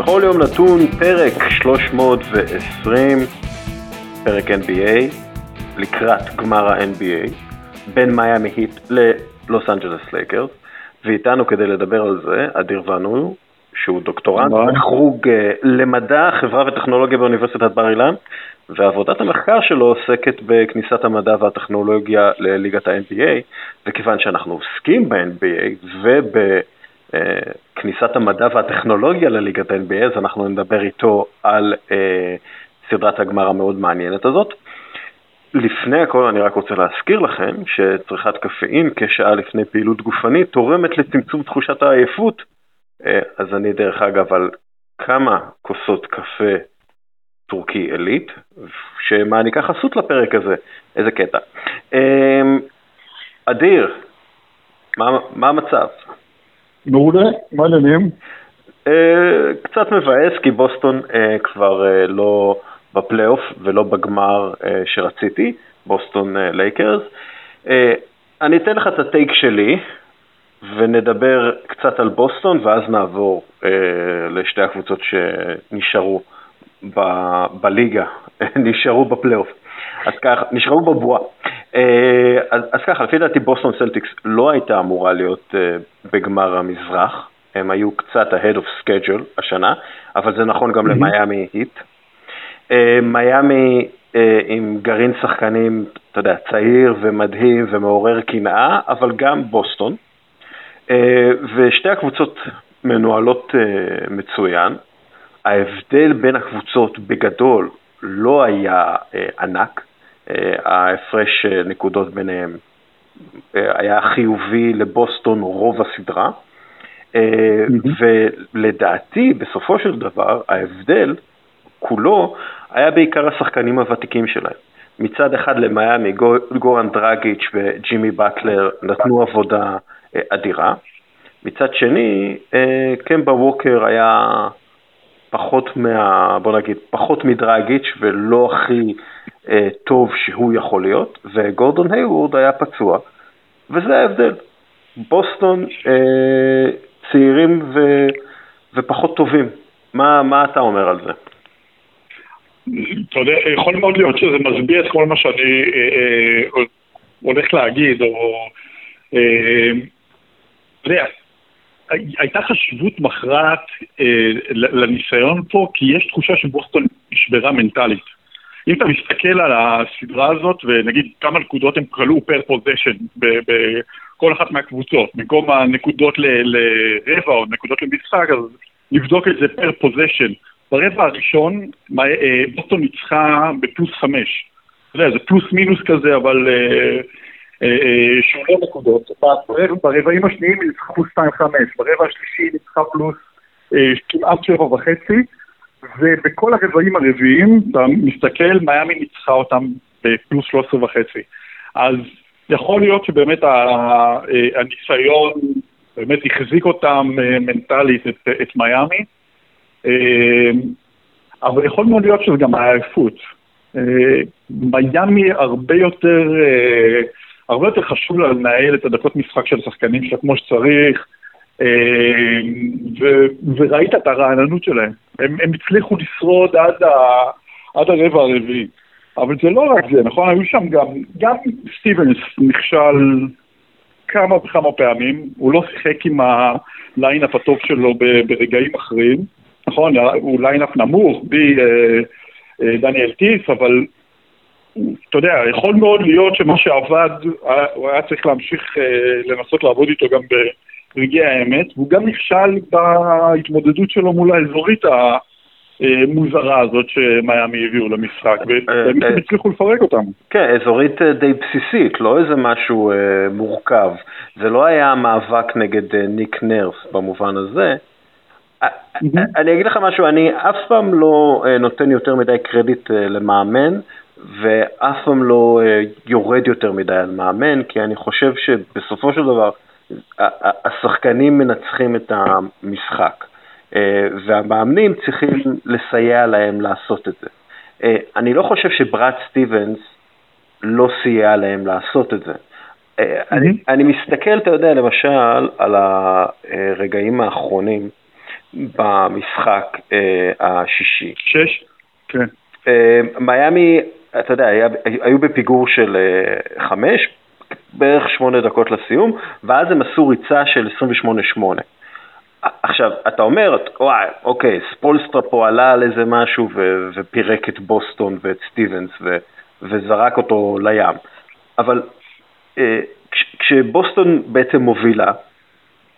בכל יום נתון פרק 320, פרק NBA, לקראת גמר ה-NBA, בין מיאמי היט ללוס אנג'לס לייקרס, ואיתנו כדי לדבר על זה, אדיר ואנו, שהוא דוקטורנט בחוג אה, למדע, חברה וטכנולוגיה באוניברסיטת בר אילן, ועבודת המחקר שלו עוסקת בכניסת המדע והטכנולוגיה לליגת ה-NBA, וכיוון שאנחנו עוסקים ב-NBA ובכניסת המדע והטכנולוגיה לליגת ה-NBA, אז אנחנו נדבר איתו על אה, סדרת הגמר המאוד מעניינת הזאת. לפני הכל אני רק רוצה להזכיר לכם שצריכת קפאין כשעה לפני פעילות גופנית תורמת לצמצום תחושת העייפות. אה, אז אני דרך אגב על כמה כוסות קפה טורקי עילית, שמעניקה חסות לפרק הזה. איזה קטע. אמ, אדיר, מה, מה המצב? מעולה, מה העניינים? אה, קצת מבאס כי בוסטון אה, כבר אה, לא בפלייאוף ולא בגמר שרציתי, בוסטון לייקרס. אני אתן לך את ה take שלי ונדבר קצת על בוסטון ואז נעבור לשתי הקבוצות שנשארו. בליגה, נשארו בפלייאוף. אז ככה, נשארו בבועה. אה, אז, אז ככה, לפי דעתי בוסטון סלטיקס לא הייתה אמורה להיות אה, בגמר המזרח, הם היו קצת ahead of schedule השנה, אבל זה נכון גם למיאמי היט. אה, מיאמי עם גרעין שחקנים, אתה יודע, צעיר ומדהים ומעורר קנאה, אבל גם בוסטון. ושתי הקבוצות מנוהלות מצוין. ההבדל בין הקבוצות בגדול לא היה אה, ענק, אה, ההפרש אה, נקודות ביניהם אה, היה חיובי לבוסטון רוב הסדרה, אה, ולדעתי בסופו של דבר ההבדל כולו היה בעיקר השחקנים הוותיקים שלהם. מצד אחד למיאמי גורן דרגיץ' וג'ימי באטלר נתנו עבודה אה, אדירה, מצד שני אה, קמבה ווקר היה פחות מה... בוא נגיד, פחות מדרגיץ' ולא הכי אה, טוב שהוא יכול להיות, וגורדון היוורד היה פצוע, וזה ההבדל. בוסטון אה, צעירים ו, ופחות טובים. מה, מה אתה אומר על זה? אתה יודע, יכול מאוד להיות שזה מסביר את כל מה שאני אה, אה, הולך להגיד, או... אה, אתה יודע, הייתה חשיבות מכרעת אה, לניסיון פה, כי יש תחושה שבוסטון נשברה מנטלית. אם אתה מסתכל על הסדרה הזאת, ונגיד כמה נקודות הם קלעו per possession בכל אחת מהקבוצות, במקום הנקודות לרבע או נקודות למשחק, אז נבדוק את זה per possession. ברבע הראשון אה, בוסטון ניצחה בפלוס חמש. אתה יודע, זה פלוס מינוס כזה, אבל... אה, אה, אה, שמונה נקודות, ברבעים השניים פלוס 2.5, ברבע השלישי ניצחה פלוס אה, כמעט שבע וחצי, ובכל הרבעים הרביעיים, אתה מסתכל, מיאמי ניצחה אותם בפלוס 13 וחצי. אז יכול להיות שבאמת הניסיון באמת החזיק אותם מנטלית, את, את מיאמי, אבל יכול מאוד להיות שזה גם העייפות. מיאמי הרבה יותר... הרבה יותר חשוב לה לנהל את הדקות משחק של השחקנים שלה כמו שצריך, אה, ו- וראית את הרעננות שלהם. הם, הם הצליחו לשרוד עד, ה- עד הרבע הרביעי. אבל זה לא רק זה, נכון? היו שם גם, גם סטיבנס נכשל כמה וכמה פעמים, הוא לא שיחק עם ה lineup הטוב שלו ברגעים אחרים, נכון? הוא lineup נמוך, בי אה, אה, דניאל טיס, אבל אתה יודע, יכול מאוד להיות שמה שעבד, הוא היה צריך להמשיך אה, לנסות לעבוד איתו גם ברגעי האמת, והוא גם נכשל בהתמודדות שלו מול האזורית המוזרה הזאת שמיאמי הביאו למשחק, והם אה, הצליחו לפרק אותם. כן, אזורית אה, די בסיסית, לא איזה משהו מורכב. זה לא היה מאבק נגד ניק נרס במובן הזה. אני אגיד לך משהו, אני אף פעם לא נותן יותר מדי קרדיט למאמן. ואף פעם לא אה, יורד יותר מדי על מאמן, כי אני חושב שבסופו של דבר השחקנים מנצחים את המשחק, אה, והמאמנים צריכים לסייע להם לעשות את זה. אה, אני לא חושב שבראד סטיבנס לא סייע להם לעשות את זה. אני, אני מסתכל, אתה יודע, למשל, על הרגעים האחרונים, במשחק השישי. שש? כן. מיאמי, אתה יודע, היה, היו בפיגור של אה, חמש, בערך שמונה דקות לסיום, ואז הם עשו ריצה של 28-8. עכשיו, אתה אומר, וואי, אוקיי, ספולסטרה פה עלה על איזה משהו ו- ופירק את בוסטון ואת סטיבנס ו- וזרק אותו לים, אבל אה, כש- כשבוסטון בעצם מובילה,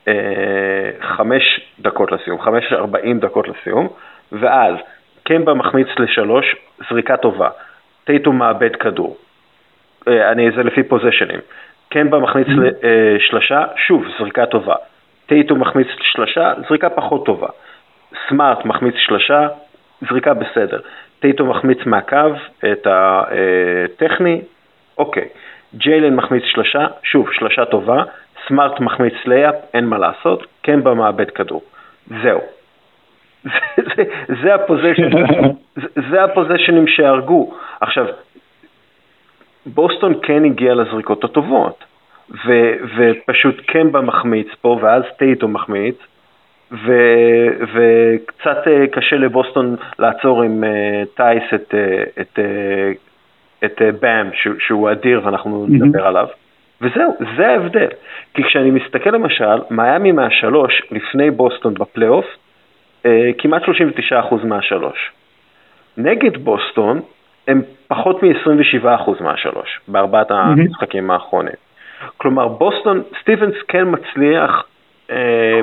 אה, חמש דקות לסיום, חמש ארבעים דקות לסיום, ואז קמבה מחמיץ לשלוש, זריקה טובה, טייטום מאבד כדור, אה, אני, זה לפי פוזיישנים, קמבה מחמיץ לשלושה, שוב, זריקה טובה, טייטום מחמיץ שלושה, זריקה פחות טובה, סמארט מחמיץ שלושה, זריקה בסדר, טייטום מחמיץ מהקו את הטכני, אוקיי, ג'יילן מחמיץ שלושה, שוב, שלושה טובה, סמארט מחמיץ layup, אין מה לעשות, קמבה מאבד כדור. זהו. זה, זה, זה, הפוזשנים שהרגו. עכשיו, בוסטון כן הגיע לזריקות הטובות, ו, ופשוט קמבה מחמיץ פה, ואז טייטום מחמיץ, ו, וקצת אה, קשה לבוסטון לעצור עם uh, טייס את, uh, את, uh, את uh, באם, שהוא אדיר ואנחנו mm-hmm. נדבר עליו. וזהו, זה ההבדל. כי כשאני מסתכל למשל, מיאמי מהשלוש לפני בוסטון בפלייאוף, כמעט 39% מהשלוש. נגד בוסטון הם פחות מ-27% מהשלוש, בארבעת. המשחקים האחרונים. כלומר, בוסטון, סטיבנס כן מצליח אה,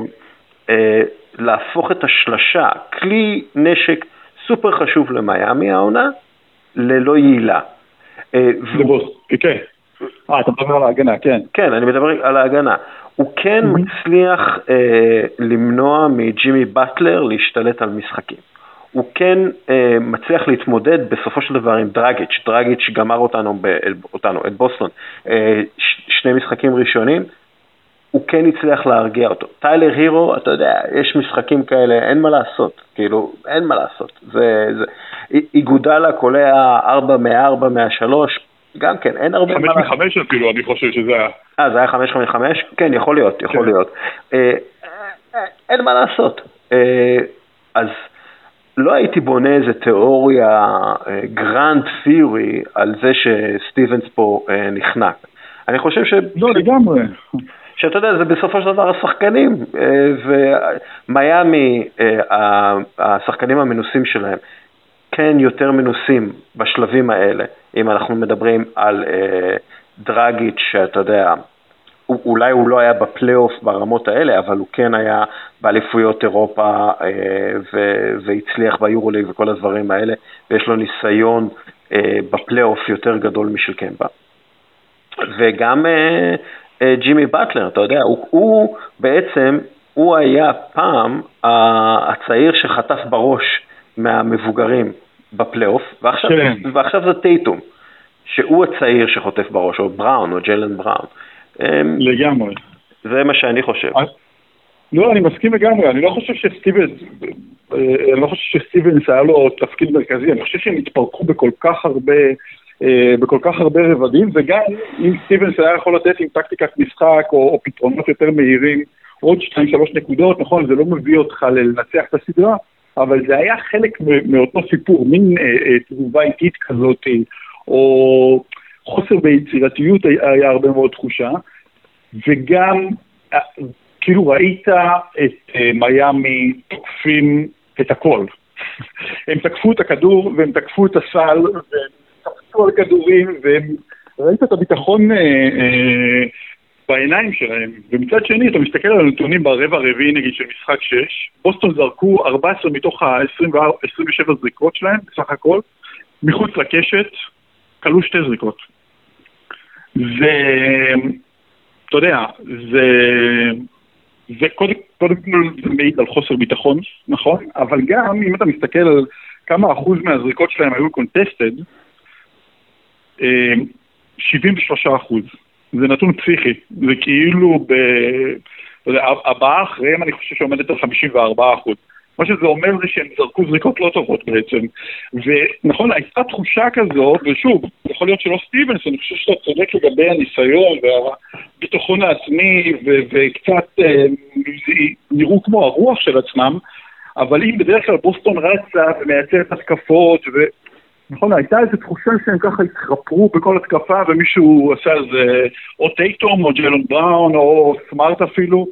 אה, להפוך את השלשה, כלי נשק סופר חשוב למיאמי העונה, ללא יעילה. אה, לבוסטון, כן. אה, אתה מדבר על ההגנה, כן. כן, אני מדבר על ההגנה. הוא כן mm-hmm. מצליח אה, למנוע מג'ימי באטלר להשתלט על משחקים. הוא כן אה, מצליח להתמודד בסופו של דבר עם דרגיץ', דרגיץ' גמר אותנו, ב, אותנו את בוסטון, אה, ש, שני משחקים ראשונים, הוא כן הצליח להרגיע אותו. טיילר הירו, אתה יודע, יש משחקים כאלה, אין מה לעשות, כאילו, אין מה לעשות. זה, זה, איגודלה קולע 4 מ-4 מה-3, גם כן, אין הרבה... חמש מחמש אפילו, אני חושב שזה היה. אה, זה היה חמש מחמש? כן, יכול להיות, יכול כן. להיות. אה, אה, אין מה לעשות. אה, אז לא הייתי בונה איזה תיאוריה, grand theory, על זה שסטיבנס פה נחנק. אני חושב ש... לא, לגמרי. שאתה יודע, זה בסופו של דבר השחקנים, ומיאמי, השחקנים המנוסים שלהם, כן יותר מנוסים בשלבים האלה, אם אנחנו מדברים על אה, דרגיץ', שאתה יודע, אולי הוא לא היה בפלייאוף ברמות האלה, אבל הוא כן היה באליפויות אירופה אה, ו- והצליח ביורוליג וכל הדברים האלה, ויש לו ניסיון אה, בפלייאוף יותר גדול משל קמבה. וגם אה, אה, ג'ימי באטלר, אתה יודע, הוא, הוא בעצם, הוא היה פעם הצעיר שחטף בראש מהמבוגרים בפלייאוף, ועכשיו, כן. ועכשיו זה טייטום, שהוא הצעיר שחוטף בראש, או בראון, או ג'לן בראון. אמ, לגמרי. זה מה שאני חושב. לא, אני מסכים לגמרי, אני לא חושב שסטיבנס, אה, אני לא חושב שסטיבנס היה לו תפקיד מרכזי, אני חושב שהם התפרקו בכל כך הרבה, אה, בכל כך הרבה רבדים, וגם אם סטיבנס היה יכול לתת עם טקטיקת משחק או, או פתרונות יותר מהירים, עוד 2-3 נקודות, נכון, זה לא מביא אותך לנצח את הסדרה, אבל זה היה חלק מאותו סיפור, מין אה, אה, תגובה איטית כזאת, או חוסר ביצירתיות היה הרבה מאוד תחושה, וגם אה, כאילו ראית את מיאמי תוקפים את הכל. הם תקפו את הכדור והם תקפו את הסל והם תקפו על כדורים והם... ראית את הביטחון אה, אה, בעיניים שלהם. ומצד שני, אתה מסתכל על הנתונים ברבע הרביעי נגיד של משחק 6, בוסטון זרקו 14 מתוך ה-27 זריקות שלהם בסך הכל, מחוץ לקשת, כלו שתי זריקות. זה, אתה יודע, זה, זה קודם, קודם כל זה מעיד על חוסר ביטחון, נכון? אבל גם אם אתה מסתכל על כמה אחוז מהזריקות שלהם היו קונטסטד, 73 אה, אחוז. זה נתון פסיכי, זה כאילו, ב... יודע, הבאה אחריהם אני חושב שעומדת על 54 אחוז. מה שזה אומר זה שהם זרקו זריקות לא טובות בעצם. ונכון, הייתה תחושה כזו, ושוב, יכול להיות שלא סטיבנס, אני חושב שאתה צודק לגבי הניסיון והביטחון העצמי ו- וקצת אה, נראו כמו הרוח של עצמם, אבל אם בדרך כלל בוסטון רצה ומייצרת התקפות, ו... נכון, הייתה איזו תחושה שהם ככה התחפרו בכל התקפה ומישהו עשה איזה או טייטום או ג'לון בראון או סמארט אפילו,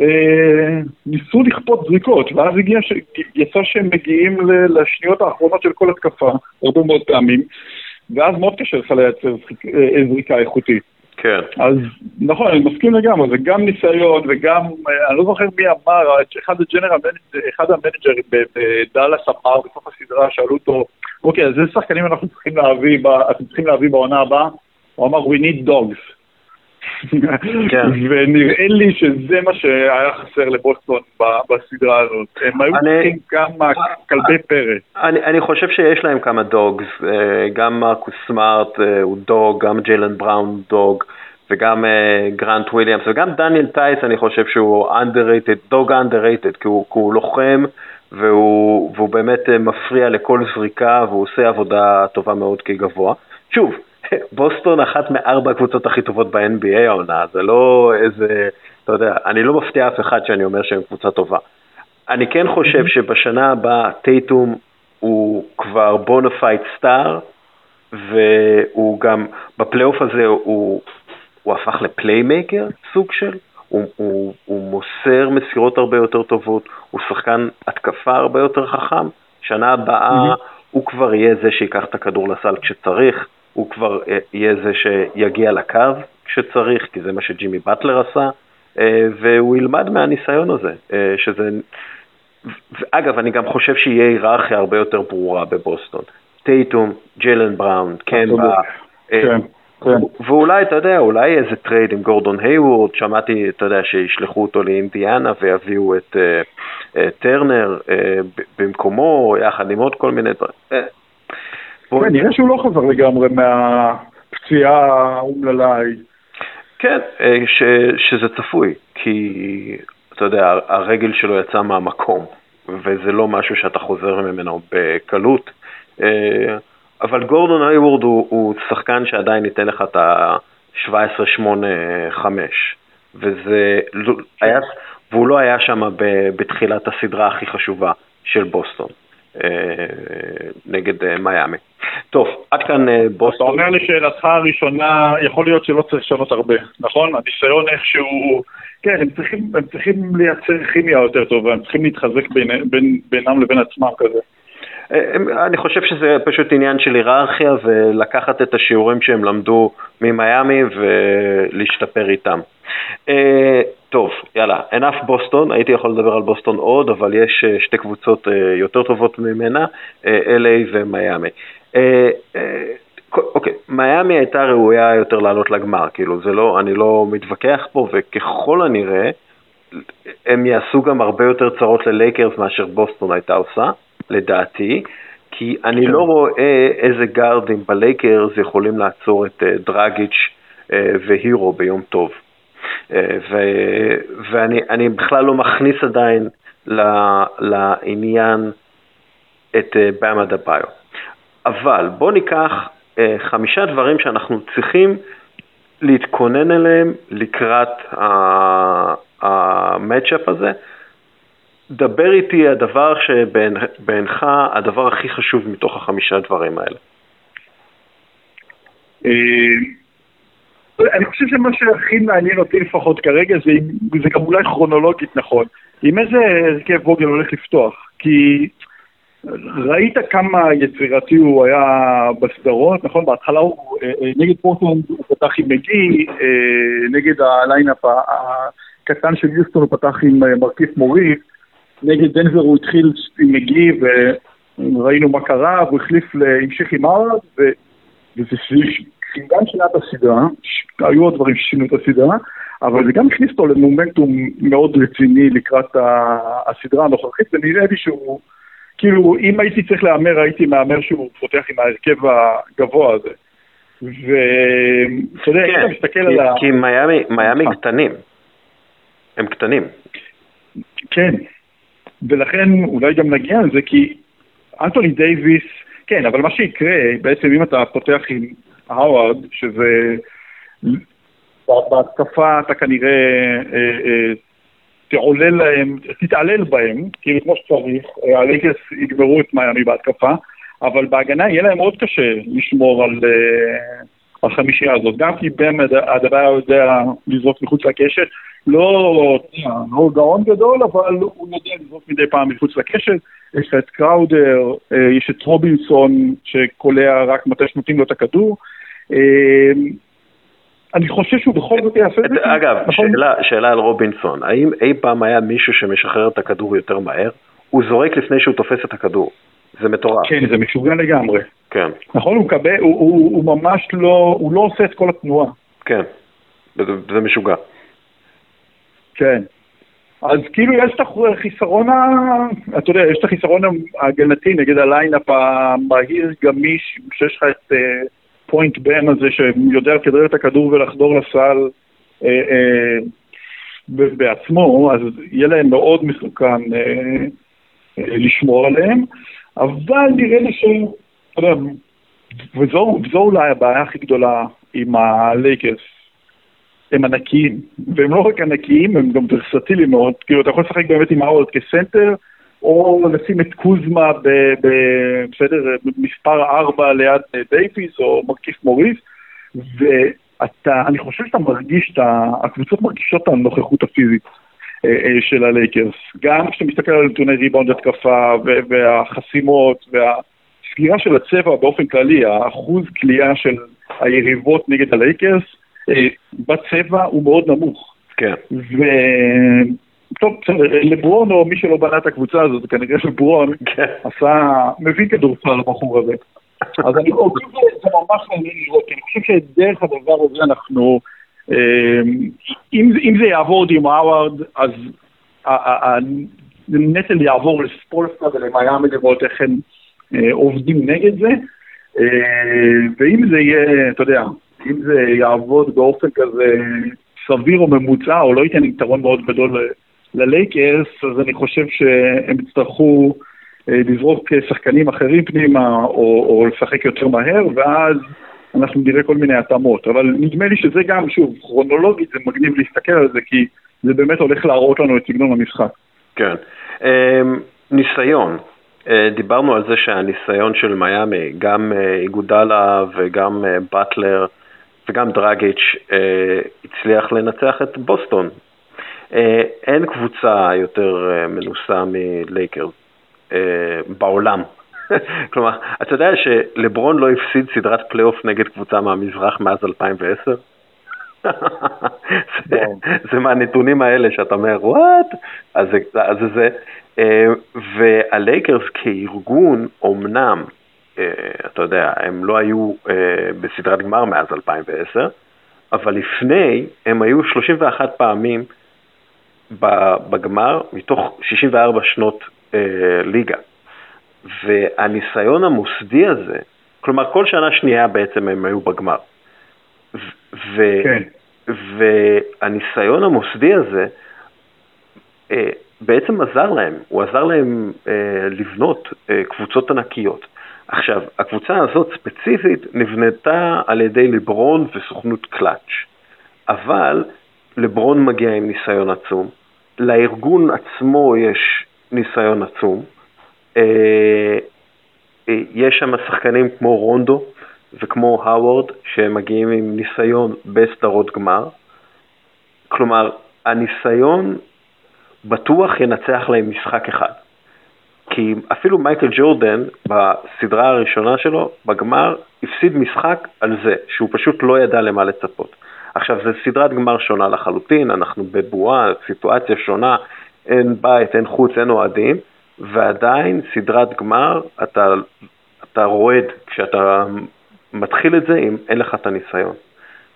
אה, ניסו לכפות זריקות, ואז הגיע ש... יצא שהם מגיעים לשניות האחרונות של כל התקפה, הרבה מאוד פעמים, ואז מאוד קשה לך לייצר אה, זריקה איכותית. כן. אז נכון, אני מסכים לגמרי, זה גם ניסיון וגם, אה, אני לא זוכר מי אמר, אחד הג'נרל, אחד המנג'רים בדאלאס אמר בסוף הסדרה, שאלו אותו, אוקיי, אז איזה שחקנים אנחנו צריכים להביא, אתם צריכים להביא בעונה הבאה? הוא אמר, we need dogs. כן. ונראה לי שזה מה שהיה חסר לבוסטון בסדרה הזאת. הם היו צריכים כמה כלבי פרא. אני, אני חושב שיש להם כמה dogs, אה, גם מרקוס סמארט אה, הוא dog, גם ג'יילן בראון dog. וגם uh, גרנט וויליאמס, וגם דניאל טייס, אני חושב שהוא underrated, dog underrated, כי הוא, כי הוא לוחם והוא, והוא באמת מפריע לכל זריקה והוא עושה עבודה טובה מאוד כגבוה. שוב, בוסטון אחת מארבע הקבוצות הכי טובות ב-NBA העונה, זה לא איזה, אתה יודע, אני לא מפתיע אף אחד שאני אומר שהם קבוצה טובה. אני כן חושב שבשנה הבאה טייטום הוא כבר bona fide star, והוא גם, בפלייאוף הזה הוא, הוא הפך ל playmaker, סוג של, הוא, הוא, הוא מוסר מסירות הרבה יותר טובות, הוא שחקן התקפה הרבה יותר חכם, שנה הבאה mm-hmm. הוא כבר יהיה זה שיקח את הכדור לסל כשצריך, הוא כבר אה, יהיה זה שיגיע לקו כשצריך, כי זה מה שג'ימי באטלר עשה, אה, והוא ילמד מהניסיון הזה, אה, שזה... ואגב, אני גם חושב שיהיה היררכיה הרבה יותר ברורה בבוסטון. טייטום, ג'לן בראון, קנבה, כן, כן. ואולי, אתה יודע, אולי איזה trade עם גורדון הייוורד, שמעתי, אתה יודע, שישלחו אותו לאינדיאנה ויביאו את טרנר במקומו, יחד עם עוד כל מיני דברים. כן, נראה שהוא לא חזר לגמרי מהפציעה האומללה ההיא. כן, אה, ש, שזה צפוי, כי אתה יודע, הרגל שלו יצאה מהמקום, וזה לא משהו שאתה חוזר ממנו בקלות. אה, אבל גורדון הייוורד הוא, הוא שחקן שעדיין ייתן לך את ה-17-8-5, וזה לא, היה, והוא לא היה שם בתחילת הסדרה הכי חשובה של בוסטון. אה, נגד אה, מיאמי. טוב, עד כאן אה, בוסטון. אתה אומר לשאלתך הראשונה, יכול להיות שלא צריך לשנות הרבה, נכון? הניסיון איכשהו, כן, הם צריכים, הם צריכים לייצר כימיה יותר טובה, הם צריכים להתחזק בין, בין, בינם לבין עצמם כזה. אני חושב שזה פשוט עניין של היררכיה ולקחת את השיעורים שהם למדו ממיאמי ולהשתפר איתם. אה, טוב, יאללה, enough בוסטון, הייתי יכול לדבר על בוסטון עוד, אבל יש אה, שתי קבוצות אה, יותר טובות ממנה, LA ומיאמי. אוקיי, מיאמי הייתה ראויה יותר לעלות לגמר, כאילו זה לא, אני לא מתווכח פה, וככל הנראה, הם יעשו גם הרבה יותר צרות ללייקרס מאשר בוסטון הייתה עושה, לדעתי, כי אני כן. לא רואה איזה גארדים בלייקרס יכולים לעצור את דרגיץ' והירו ביום טוב. אה, ו, ואני בכלל לא מכניס עדיין לעניין את אה, באמה דה ביו. אבל בואו ניקח אה, חמישה דברים שאנחנו צריכים להתכונן אליהם לקראת המצ'אפ הזה. דבר איתי הדבר שבעיניך הדבר הכי חשוב מתוך החמישה דברים האלה. אני חושב שמה שהכי מעניין אותי לפחות כרגע זה, זה גם אולי כרונולוגית נכון, עם איזה הרכב ווגל הולך לפתוח, כי ראית כמה יצירתי הוא היה בסדרות, נכון? בהתחלה הוא אה, אה, נגד פורטלנד הוא פתח עם מגי, אה, נגד ה lineup הקטן של יוסטון הוא פתח עם מרכיף מוריס, נגד דנבר הוא התחיל עם מגי וראינו מה קרה, והוא החליף, המשיך עם ארד, וזה גם שינה את הסדרה, היו עוד דברים ששינו את הסדרה, אבל זה גם הכניס אותו למומנטום מאוד רציני לקראת הסדרה הנוכחית, ונראה לי שהוא, כאילו, אם הייתי צריך להמר, הייתי מהמר שהוא פותח עם ההרכב הגבוה הזה. ואתה יודע, אם אתה מסתכל על ה... כי מיאמי אה. קטנים. הם קטנים. כן, ולכן אולי גם נגיע לזה, כי אנטוני דייוויס, כן, אבל מה שיקרה, בעצם אם אתה פותח עם הווארד, שזה בהתקפה אתה כנראה אה, אה, תעולל להם, תתעלל בהם, כאילו כמו שצריך, הלייקרס יגמרו את מיאמי בהתקפה, אבל בהגנה יהיה להם מאוד קשה לשמור על החמישייה הזאת, גם כי באמת הדבר יודע לזרוק מחוץ לקשת, לא, לא גאון גדול, אבל הוא יודע לזרוק מדי פעם מחוץ לקשת, יש את קראודר, אה, יש את רובינסון שקולע רק מתי שנותנים לו את הכדור. אה, אני חושב שהוא בכל זאת יעשה את זה. אגב, נכון? שאלה, שאלה על רובינסון, האם אי פעם היה מישהו שמשחרר את הכדור יותר מהר? הוא זורק לפני שהוא תופס את הכדור. זה מטורף. כן, זה משוגע לגמרי. כן. נכון, הוא מקבל, הוא, הוא, הוא ממש לא, הוא לא עושה את כל התנועה. כן, זה, זה משוגע. כן. אז כאילו יש את החיסרון, אתה יודע, יש את החיסרון ההגנתי נגד ה lineup המהיר, גמיש, שיש לך את point uh, באם הזה שיודע לכדרר את הכדור ולחדור לסל uh, uh, בעצמו, אז יהיה להם מאוד מסוכן uh, uh, לשמור עליהם, אבל נראה לי ש... וזו, וזו אולי הבעיה הכי גדולה עם הלייקרס, הם ענקיים, והם לא רק ענקיים, הם גם ורסטיליים מאוד, כאילו אתה יכול לשחק באמת עם הווארד כסנטר, או לשים את קוזמה ב... ב בסדר, מספר 4 ליד דייוויס, או מרכיף מוריס, ואתה, אני חושב שאתה מרגיש, אתה, הקבוצות מרגישות את הנוכחות הפיזית. אה, אה, של הלייקרס. גם כשאתה מסתכל על נתוני ריבאונד התקפה, והחסימות, והסגירה של הצבע באופן כללי, האחוז כליאה של היריבות נגד הלייקרס, אה, בצבע הוא מאוד נמוך. כן. ו... טוב, לברון או מי שלא בנה את הקבוצה הזאת, כנראה לברון כן. עשה, מביא כדורסל לבחור הזה. אז אני חושב שזה ממש מעניין לראות, כי אני חושב שדרך הדבר הזה אנחנו, אה, אם, אם זה יעבור עם האווארד, אז הנטל יעבור לספולסטה ולמיאמי לראות איך הם אה, עובדים נגד זה, ואם זה יהיה, אתה יודע, אם זה יעבוד באופן כזה סביר או ממוצע, או לא ייתן יתרון מאוד גדול ללייקרס, אז אני חושב שהם יצטרכו אה, לזרוק שחקנים אחרים פנימה, או, או לשחק יותר מהר, ואז אנחנו נראה כל מיני התאמות. אבל נדמה לי שזה גם, שוב, כרונולוגית זה מגניב להסתכל על זה, כי זה באמת הולך להראות לנו את סגנון המשחק. כן. אמ, ניסיון. אה, דיברנו על זה שהניסיון של מיאמי, גם אה, איגודלה וגם באטלר, וגם דרגיץ' אה, הצליח לנצח את בוסטון. אה, אין קבוצה יותר אה, מנוסה מלייקרס אה, בעולם. כלומר, אתה יודע שלברון לא הפסיד סדרת פלייאוף נגד קבוצה מהמזרח מאז 2010? זה, זה מהנתונים האלה שאתה אומר, what? אז זה זה. אה, והלייקרס כארגון, אמנם אה, אתה יודע, הם לא היו אה, בסדרת גמר מאז 2010, אבל לפני הם היו 31 פעמים בגמר מתוך 64 שנות ליגה. והניסיון המוסדי הזה, כלומר כל שנה שנייה בעצם הם היו בגמר. ו- כן. והניסיון המוסדי הזה בעצם עזר להם, הוא עזר להם לבנות קבוצות ענקיות. עכשיו, הקבוצה הזאת ספציפית נבנתה על ידי לברון וסוכנות קלאץ', אבל לברון מגיע עם ניסיון עצום, לארגון עצמו יש ניסיון עצום, אה, אה, יש שם שחקנים כמו רונדו וכמו האוורד שמגיעים עם ניסיון בסדרות גמר, כלומר, הניסיון בטוח ינצח להם משחק אחד. כי אפילו מייקל ג'ורדן בסדרה הראשונה שלו, בגמר, הפסיד משחק על זה, שהוא פשוט לא ידע למה לצפות. עכשיו, זו סדרת גמר שונה לחלוטין, אנחנו בבועה, סיטואציה שונה, אין בית, אין חוץ, אין אוהדים, ועדיין סדרת גמר, אתה, אתה רועד כשאתה מתחיל את זה אם אין לך את הניסיון.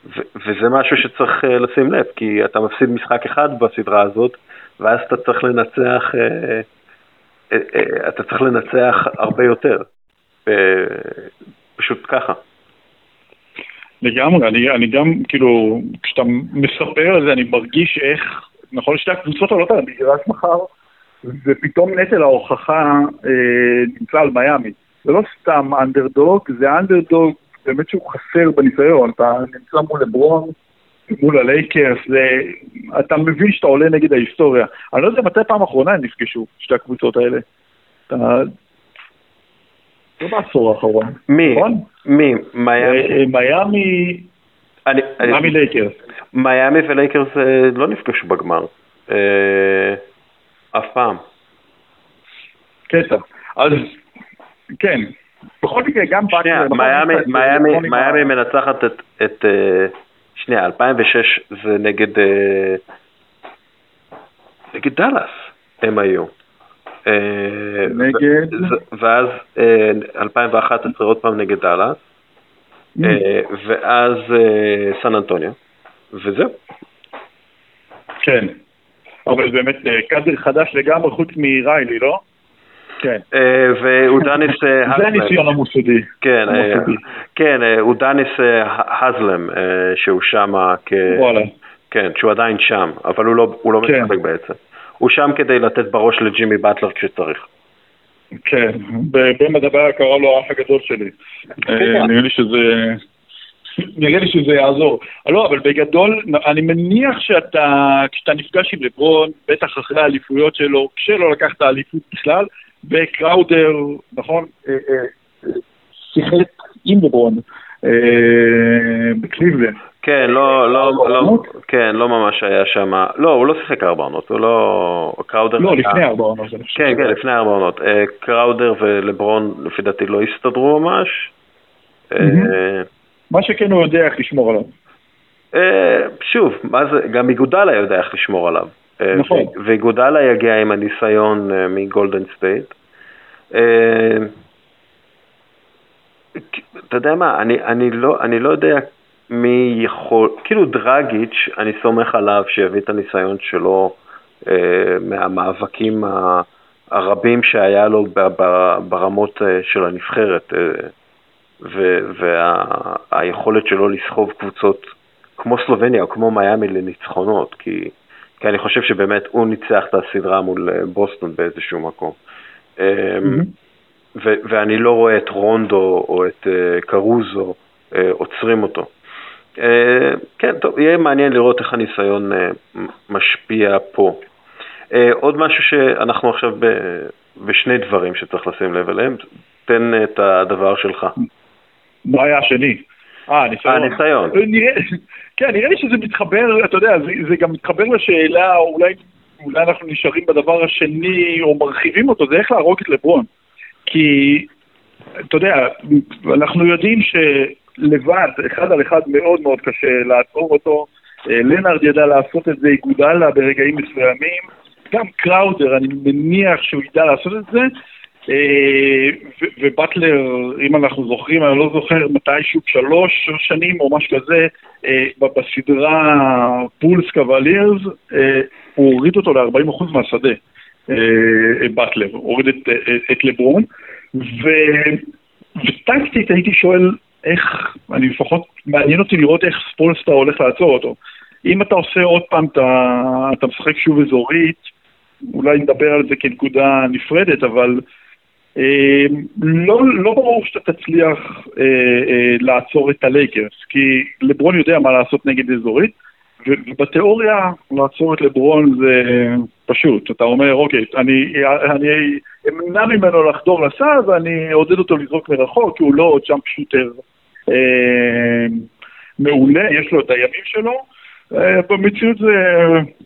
ו- וזה משהו שצריך uh, לשים לב, כי אתה מפסיד משחק אחד בסדרה הזאת, ואז אתה צריך לנצח... אה, אה, אתה צריך לנצח הרבה יותר, פשוט ככה. לגמרי, אני, אני גם, כאילו, כשאתה מספר על זה, אני מרגיש איך, נכון, שתי הקבוצות עולות על המגרש מחר, ופתאום נטל ההוכחה אה, נמצא על מיאמי. זה לא סתם אנדרדוג, זה אנדרדוג באמת שהוא חסר בניסיון, אתה נמצא מול לברון, מול הלייקרס, זה, אתה מבין שאתה עולה נגד ההיסטוריה. אני לא יודע מתי פעם אחרונה הם נפגשו, שתי הקבוצות האלה. אתה... לא בעשור האחרון. מי? נכון? מי? מיאמי? אה, מיאמי, אני- מיאמי לייקרס. מיאמי ולייקרס אה, לא נפגשו בגמר. אף פעם. קטע. אז כן, בכל מקרה גם שנייה, מיאמי- מנצחת את- את... אה, שנייה, 2006 זה נגד... אה, נגד דאלאס הם היו. אה, נגד? ואז אה, 2011 עוד פעם נגד דאלאס, ואז סן אנטוניו, וזהו. כן. אבל באמת אה, קאדר חדש לגמרי חוץ מריילי, לא? כן. אה, ואודניס אה, זה האזלם. הניסיון המוסדי. כן, המוסדי. כן, אודניס האזלם, שהוא שם כ... וואלה. כן, שהוא עדיין שם, אבל הוא לא, הוא לא כן. משחק בעצם. הוא שם כדי לתת בראש לג'ימי באטלר כשצריך. כן, ב- בן מדבר קרא לו האח הגדול שלי. כן. אה, נראה לי שזה... נראה לי שזה יעזור. לא, אבל בגדול, אני מניח שאתה, כשאתה נפגש עם לברון, בטח אחרי האליפויות שלו, כשלא לקח את האליפות בכלל, וקראודר, נכון, אה, אה, שיחק עם לברון אה, בקליבלנד. כן, לא, לא, לא? כן, לא ממש היה שם, לא, הוא לא שיחק ארבע עונות, הוא לא, קראודר, לא, לפני ארבע עונות. כן, כן, לפני ארבע עונות, קראודר ולברון לפי דעתי לא הסתדרו ממש. מה שכן הוא יודע איך לשמור עליו. אה, שוב, מה זה, גם איגודלה יודע איך לשמור עליו. אה, נכון. ואיגודלה יגיע עם הניסיון אה, מגולדן סטייט. אתה יודע מה, אני, אני, לא, אני לא יודע מי יכול, כאילו דרגיץ', אני סומך עליו שיביא את הניסיון שלו אה, מהמאבקים הרבים שהיה לו ברמות של הנבחרת, אה, והיכולת שלו לסחוב קבוצות כמו סלובניה או כמו מיאמי לניצחונות, כי, כי אני חושב שבאמת הוא ניצח את הסדרה מול אה, בוסטון באיזשהו מקום. אה, מהמם. ו- ואני לא רואה את רונדו או את uh, קרוזו uh, עוצרים אותו. כן, טוב, יהיה מעניין לראות איך הניסיון משפיע פה. עוד משהו שאנחנו עכשיו בשני דברים שצריך לשים לב אליהם, תן את הדבר שלך. מה היה השני? אה, הניסיון. הניסיון. נראה, כן, נראה לי שזה מתחבר, אתה יודע, זה, זה גם מתחבר לשאלה, אולי, אולי אנחנו נשארים בדבר השני, או מרחיבים אותו, זה איך להרוג את לברון. כי, אתה יודע, אנחנו יודעים שלבד, אחד על אחד מאוד מאוד קשה לעצור אותו. אה, לנארד ידע לעשות את זה, איגודלה ברגעים מסוימים. גם קראודר, אני מניח שהוא ידע לעשות את זה. אה, ובטלר, אם אנחנו זוכרים, אני לא זוכר מתישהו שלוש שנים או משהו כזה, אה, בסדרה פולס קוולירס, אה, הוא הוריד אותו ל-40% מהשדה, באטלר, הוריד את, את, לברון, ו- וטקטית הייתי שואל איך, אני לפחות, מעניין אותי לראות איך ספולסטה הולך לעצור אותו. אם אתה עושה עוד פעם, אתה, אתה משחק שוב אזורית, אולי נדבר על זה כנקודה נפרדת, אבל לא, לא ברור שאתה תצליח אה, אה, לעצור את הלייקרס, כי לברון יודע מה לעשות נגד אזורית, ובתיאוריה לעצור את לברון זה פשוט. אתה אומר, אוקיי, אני, אני אמנע ממנו לחדור לסל ואני אעודד אותו לזרוק מרחוק, כי הוא לא ג'אמפ שוטר אה, מעולה, יש לו את הימים שלו. אה, במציאות זה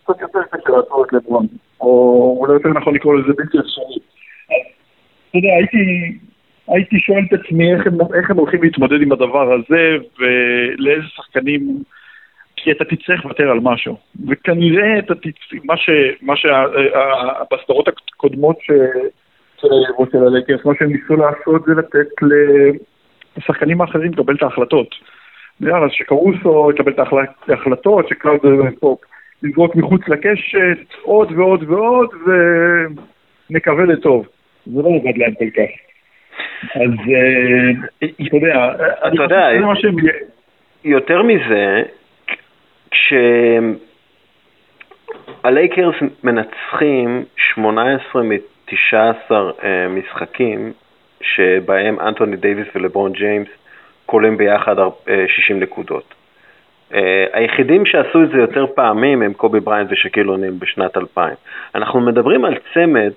קצת יותר קשה לעצור את לברון, או אולי יותר נכון לקרוא לזה בלתי אפשרי. אתה יודע, הייתי, הייתי שואל את עצמי איך הם, איך הם הולכים להתמודד עם הדבר הזה, ולאיזה שחקנים, כי אתה תצטרך לוותר על משהו. וכנראה אתה תצטרך, מה ש... מה שה... בסדרות הקודמות ש... של היריבות של הלייקרס, מה שהם ניסו לעשות זה לתת לשחקנים האחרים לקבל את ההחלטות. יאללה, שקרוסו יקבל את ההחלטות, שקלאודר לזרוק מחוץ לקשת, עוד ועוד ועוד, ונקווה לטוב. זה לא עובד להם כל כך. אז אה, אתה יודע, אתה יודע. יותר מזה, כשהלייקרס מנצחים 18 מ-19 משחקים שבהם אנטוני דייוויס ולברון ג'יימס קולעים ביחד אה, 60 נקודות. Uh, היחידים שעשו את זה יותר פעמים הם קובי בריינט ושקיל אוניל בשנת 2000. אנחנו מדברים על צמד,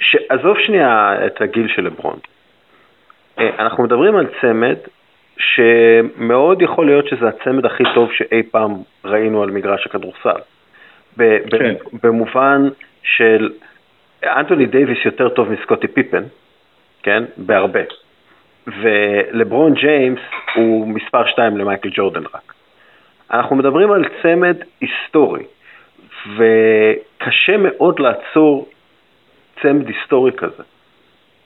שעזוב שנייה את הגיל של לברון, uh, אנחנו מדברים על צמד שמאוד יכול להיות שזה הצמד הכי טוב שאי פעם ראינו על מגרש הכדורסל. כן. במובן של אנטוני דייוויס יותר טוב מסקוטי פיפן, כן? בהרבה. ולברון ג'יימס הוא מספר 2 למייקל ג'ורדן רק. אנחנו מדברים על צמד היסטורי, וקשה מאוד לעצור צמד היסטורי כזה.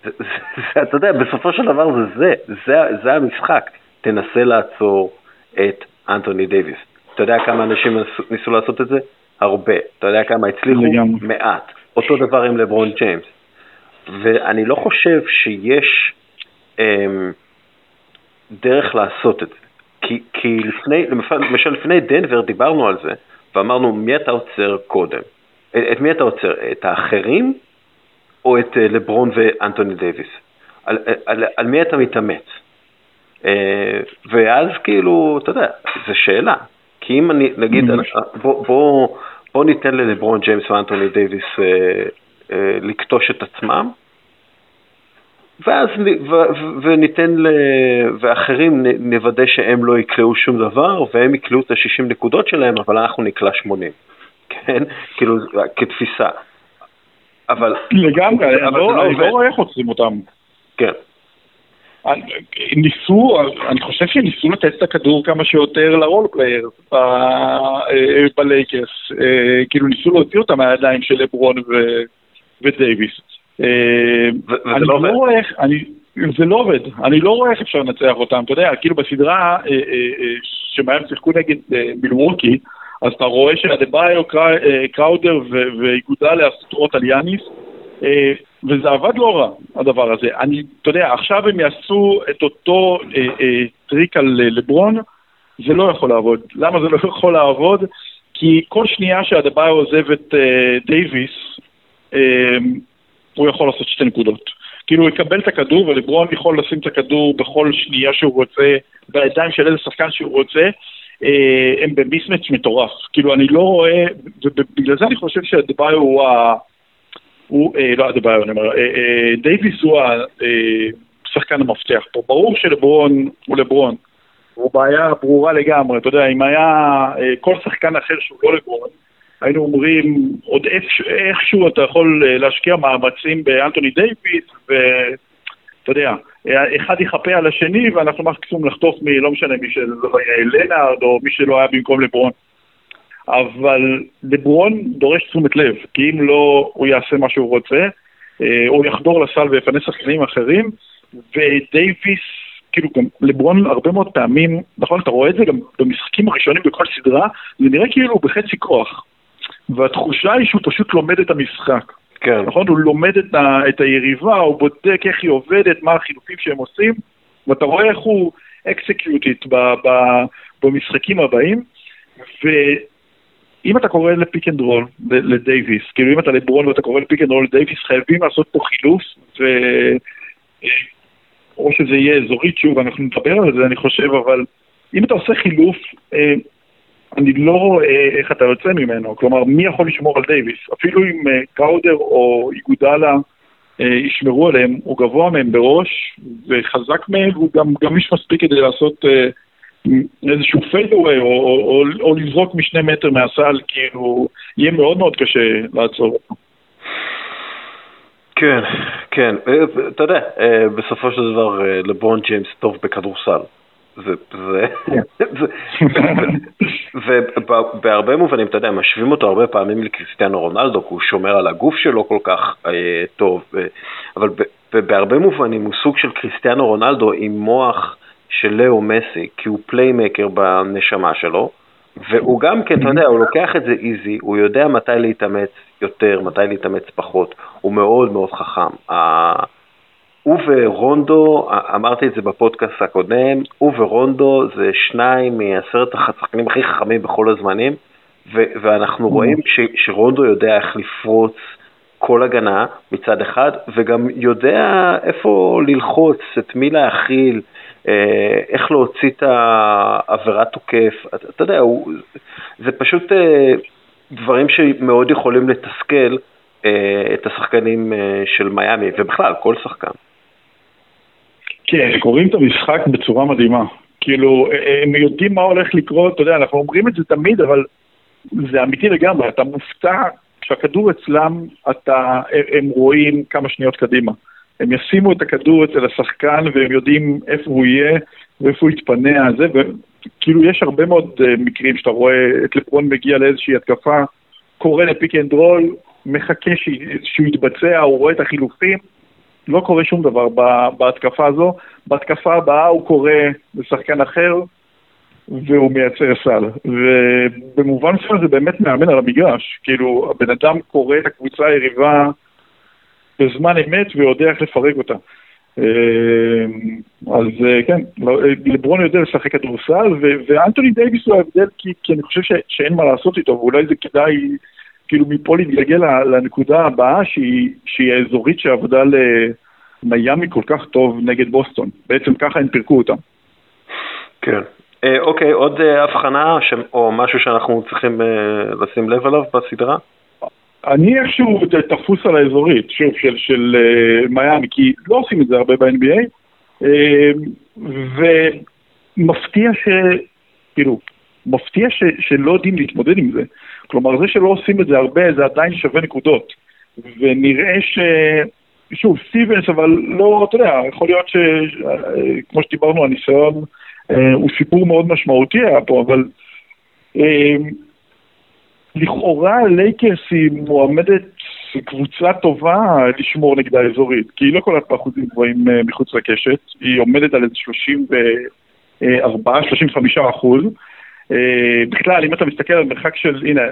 זה, זה, זה, אתה יודע, בסופו של דבר זה זה, זה, זה המשחק. תנסה לעצור את אנטוני דייוויס. אתה יודע כמה אנשים ניסו לעשות את זה? הרבה. אתה יודע כמה הצליחו? מעט. אותו דבר עם לברון ג'יימס. ואני לא חושב שיש אמ, דרך לעשות את זה. כי, כי לפני, למשל לפני דנבר דיברנו על זה, ואמרנו מי אתה עוצר קודם? את מי אתה עוצר? את האחרים או את אה, לברון ואנטוני דייוויס? על, על, על מי אתה מתאמץ? אה, ואז כאילו, אתה יודע, זו שאלה. כי אם אני, נגיד, בוא, בוא, בוא ניתן ללברון ג'יימס ואנטוני דייוויס אה, אה, לקטוש את עצמם, ואז ו, וניתן, ל, ואחרים נוודא שהם לא יקלעו שום דבר, והם יקלעו את ה-60 נקודות שלהם, אבל אנחנו נקלע 80, כן? כאילו, כתפיסה. אבל... לגמרי, אבל לא, לא אני לא רואה איך עוצרים אותם. כן. ניסו, אני חושב שניסו לתת את הכדור כמה שיותר ל role player אה, בלייקרס, אה, כאילו ניסו להוציא אותם מהידיים של לברון ודייוויס. אה, אני לא, לא רואה איך, זה לא עובד, אני לא רואה איך אפשר לנצח אותם, אתה יודע, כאילו בסדרה שהם שיחקו נגד מילווקי, אז אתה רואה שאדבאיו, קראודר ואיגודלה עשו על יאניס, וזה עבד לא רע, הדבר הזה. אני, אתה יודע, עכשיו הם יעשו את אותו אה, אה, טריק על אה, לברון, זה לא יכול לעבוד. למה זה לא יכול לעבוד? כי כל שנייה שאדבאיו עוזב את אה, דייוויס, אה, הוא יכול לעשות שתי נקודות. כאילו הוא יקבל את הכדור, ולברון יכול לשים את הכדור בכל שנייה שהוא רוצה, בידיים של איזה שחקן שהוא רוצה, אה, הם במיסמץ' מטורף. כאילו אני לא רואה, ובגלל זה אני חושב שהדביו הוא ה... הוא, אה, לא אדבאיו, אני אומר, אה, אה, דייוויס הוא השחקן המפתח פה. ברור שלברון הוא לברון, הוא בעיה ברורה לגמרי, אתה יודע, אם היה כל שחקן אחר שהוא לא לברון, היינו אומרים, עוד איכשהו אתה יכול להשקיע מאמצים באנטוני דייוויס, ואתה יודע, אחד יכפה על השני, ואנחנו מקסימום לחטוף מ... לא משנה, מי שלא היה לנארד, או מי שלא היה במקום לברון. אבל לברון דורש תשומת לב, כי אם לא, הוא יעשה מה שהוא רוצה, אה, הוא יחדור לסל ויפנה שחקנים אחרים, ודייוויס, כאילו גם לברון הרבה מאוד פעמים, נכון, אתה רואה את זה גם במשחקים הראשונים בכל סדרה, זה נראה כאילו הוא בחצי כוח. והתחושה היא שהוא פשוט לומד את המשחק. כן. נכון? הוא לומד את, ה, את היריבה, הוא בודק איך היא עובדת, מה החילופים שהם עושים, ואתה רואה איך הוא executes במשחקים הבאים, ו... אם אתה קורא לפיק אנד רול לדייוויס, כאילו אם אתה לברון ואתה קורא לפיק אנד רול לדייוויס, חייבים לעשות פה חילוף, ו... או שזה יהיה אזורית, שוב, אנחנו נדבר על זה, אני חושב, אבל אם אתה עושה חילוף, אה, אני לא רואה איך אתה יוצא ממנו. כלומר, מי יכול לשמור על דייוויס? אפילו אם אה, קראודר או איגודלה אה, ישמרו עליהם, הוא גבוה מהם בראש וחזק מהם, והוא גם גמיש מספיק כדי לעשות איזשהו fadeaway או, או, או, או לזרוק משני מטר מהסל, כאילו, יהיה מאוד מאוד קשה לעצור אותו. כן, כן, אה, אתה יודע, אה, בסופו של דבר אה, לברון ג'יימס טוב בכדורסל. זה, זה, כן. ובהרבה מובנים, אתה יודע, משווים אותו הרבה פעמים לקריסטיאנו רונלדו, כי הוא שומר על הגוף שלו כל כך אה, טוב, אבל בהרבה מובנים הוא סוג של קריסטיאנו רונלדו עם מוח של לאו מסי, כי הוא פליימקר בנשמה שלו, והוא גם כן, אתה יודע, הוא לוקח את זה איזי, הוא יודע מתי להתאמץ יותר, מתי להתאמץ פחות, הוא מאוד מאוד חכם. הוא ורונדו, אמרתי את זה בפודקאסט הקודם, הוא ורונדו זה שניים מעשרת השחקנים הכי חכמים בכל הזמנים, ואנחנו רואים ש- שרונדו יודע איך לפרוץ כל הגנה מצד אחד, וגם יודע איפה ללחוץ, את מי להכיל, אה, איך להוציא את העבירת תוקף, אתה, אתה יודע, הוא, זה פשוט אה, דברים שמאוד יכולים לתסכל את השחקנים של מיאמי, ובכלל, כל שחקן. כן, קוראים את המשחק בצורה מדהימה. כאילו, הם יודעים מה הולך לקרות, אתה יודע, אנחנו אומרים את זה תמיד, אבל זה אמיתי לגמרי, אתה מופתע כשהכדור אצלם, אתה, הם רואים כמה שניות קדימה. הם ישימו את הכדור אצל השחקן והם יודעים איפה הוא יהיה ואיפה הוא יתפנה זה, וכאילו יש הרבה מאוד uh, מקרים שאתה רואה את לברון מגיע לאיזושהי התקפה, קורא לפיק אנד רול, מחכה. שהוא יתבצע, הוא רואה את החילופים, לא קורה שום דבר בהתקפה הזו. בהתקפה הבאה הוא קורא לשחקן אחר, והוא מייצר סל. ובמובן מסוים זה באמת מאמן על המגרש. כאילו, הבן אדם קורא את הקבוצה היריבה בזמן אמת ויודע איך לפרק אותה. אה, אז אה, כן, לא, לברון יודע לשחק כדורסל, ואנטוני דייוויס הוא ההבדל כי, כי אני חושב ש, שאין מה לעשות איתו, ואולי זה כדאי כאילו מפה להתגלגל לנקודה הבאה שהיא, שהיא האזורית שעבדה למיאמי כל כך טוב נגד בוסטון. בעצם ככה הם פירקו אותם. כן. אה, אוקיי, עוד אה, הבחנה ש... או משהו שאנחנו צריכים אה, לשים לב עליו בסדרה? אני איכשהו תפוס על האזורית, שוב, של, של uh, מיאמי, כי לא עושים את זה הרבה ב-NBA, uh, ומפתיע ש... כאילו, מפתיע ש, שלא יודעים להתמודד עם זה. כלומר, זה שלא עושים את זה הרבה, זה עדיין שווה נקודות. ונראה ש... שוב, סטיבנס, אבל לא, אתה יודע, יכול להיות ש... כמו שדיברנו, הניסיון אה, הוא סיפור מאוד משמעותי היה פה, אבל אה, לכאורה לייקרס היא מועמדת קבוצה טובה לשמור נגדה אזורית, כי היא לא קולט באחוזים גבוהים אה, מחוץ לקשת, היא עומדת על איזה 34-35 אחוז. בכלל, אם אתה מסתכל על מרחק של, הנה,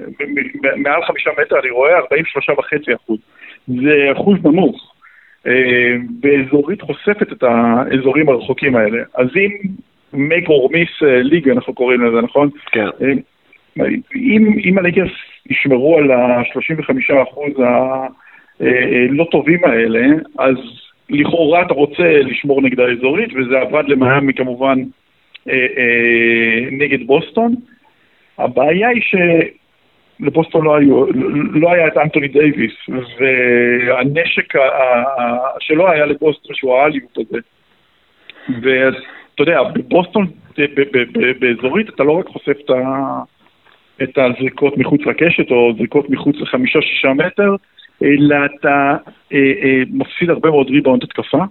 מעל חמישה מטר אני רואה 43 וחצי אחוז. זה אחוז נמוך. באזורית חושפת את האזורים הרחוקים האלה. אז אם make or miss אה, ליג, אנחנו קוראים לזה, נכון? כן. אה, אם, אם הלייקרס ישמרו על ה-35% הלא אה, טובים האלה, אז לכאורה אתה רוצה לשמור נגד האזורית, וזה עבד למיאמי כמובן נגד בוסטון. הבעיה היא שלבוסטון לא, היו, לא היה את אנטוני דייוויס, והנשק שלא היה לבוסטון, שהוא האליוט הזה. אתה יודע, בבוסטון, באזורית, אתה לא רק חושף את הזריקות מחוץ לקשת, או זריקות מחוץ לחמישה-שישה מטר, אלא אתה אה, אה, מפסיד הרבה מאוד ריבאונד התקפה, אה,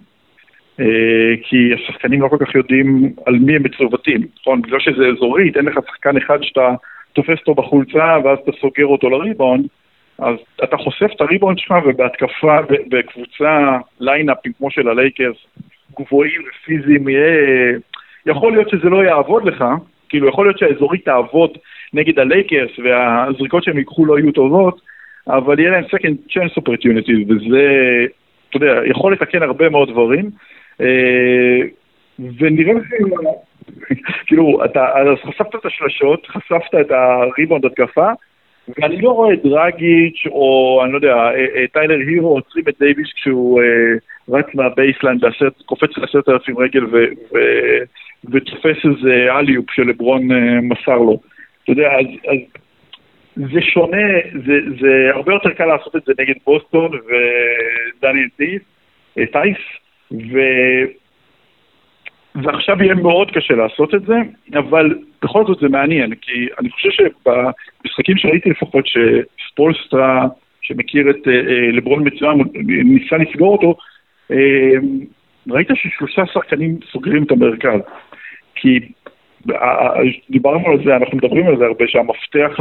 כי השחקנים לא כל כך יודעים על מי הם מצוותים, נכון? בגלל שזה אזורית, אין לך שחקן אחד שאתה תופס אותו בחולצה ואז אתה סוגר אותו לריבאונד, אז אתה חושף את הריבאונד שלך ובהתקפה, בקבוצה line-up ים כמו של הלייקרס, גבוהים ופיזיים, יהיה... יכול להיות שזה לא יעבוד לך, כאילו יכול להיות שהאזורית תעבוד נגד הלייקרס והזריקות שהם ייקחו לא יהיו טובות, אבל יהיה להם second chance opportunities, וזה, אתה יודע, יכול לתקן הרבה מאוד דברים. אה, ונראה לך, כאילו, אתה חשפת את השלשות, חשפת את הריבאונד התקפה, ואני לא רואה את דרגיץ' או אני לא יודע, אה, אה, טיילר הירו עוצרים את דייוויס כשהוא רץ מה baseline, קופץ לעשרת אלפים רגל ותופס איזה אליופ שלברון מסר לו. אתה יודע, אז, אז זה שונה, זה, זה הרבה יותר קל לעשות את זה נגד בוסטון ודניאל טייס, טייס, ו... ועכשיו יהיה מאוד קשה לעשות את זה, אבל בכל זאת זה מעניין, כי אני חושב שבמשחקים שראיתי לפחות, שספולסטרה, שמכיר את אה, לברון מצוין, ניסה לסגור אותו, אה, ראית ששלושה שחקנים סוגרים את המרכז. כי דיברנו על זה, אנחנו מדברים על זה הרבה, שהמפתח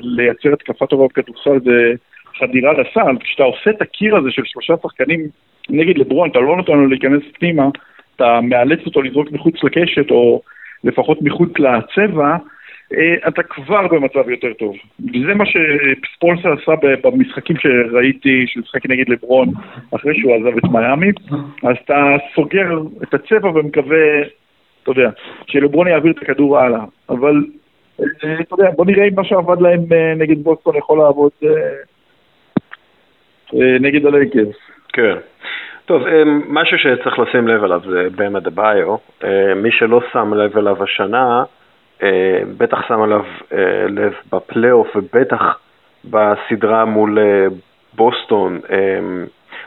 לייצר התקפה טובה בכדורסל זה חדירה לסל, כשאתה עושה את הקיר הזה של שלושה שחקנים נגד לברון, אתה לא נותן לו להיכנס פנימה, אתה מאלץ אותו לזרוק מחוץ לקשת, או לפחות מחוץ לצבע, אה, אתה כבר במצב יותר טוב. וזה מה שספולסר עשה במשחקים שראיתי, שהוא משחק נגד לברון, אחרי שהוא עזב את מיאמי, אז אתה סוגר את הצבע ומקווה, אתה יודע, שלברון יעביר את הכדור הלאה. אבל, אה, אתה יודע, בוא נראה אם מה שעבד להם אה, נגד בוסטון יכול לעבוד נגד הלייקרס. כן. טוב, משהו שצריך לשים לב עליו זה במה דה ביו. מי שלא שם לב אליו השנה, בטח שם עליו לב בפלייאוף ובטח בסדרה מול בוסטון.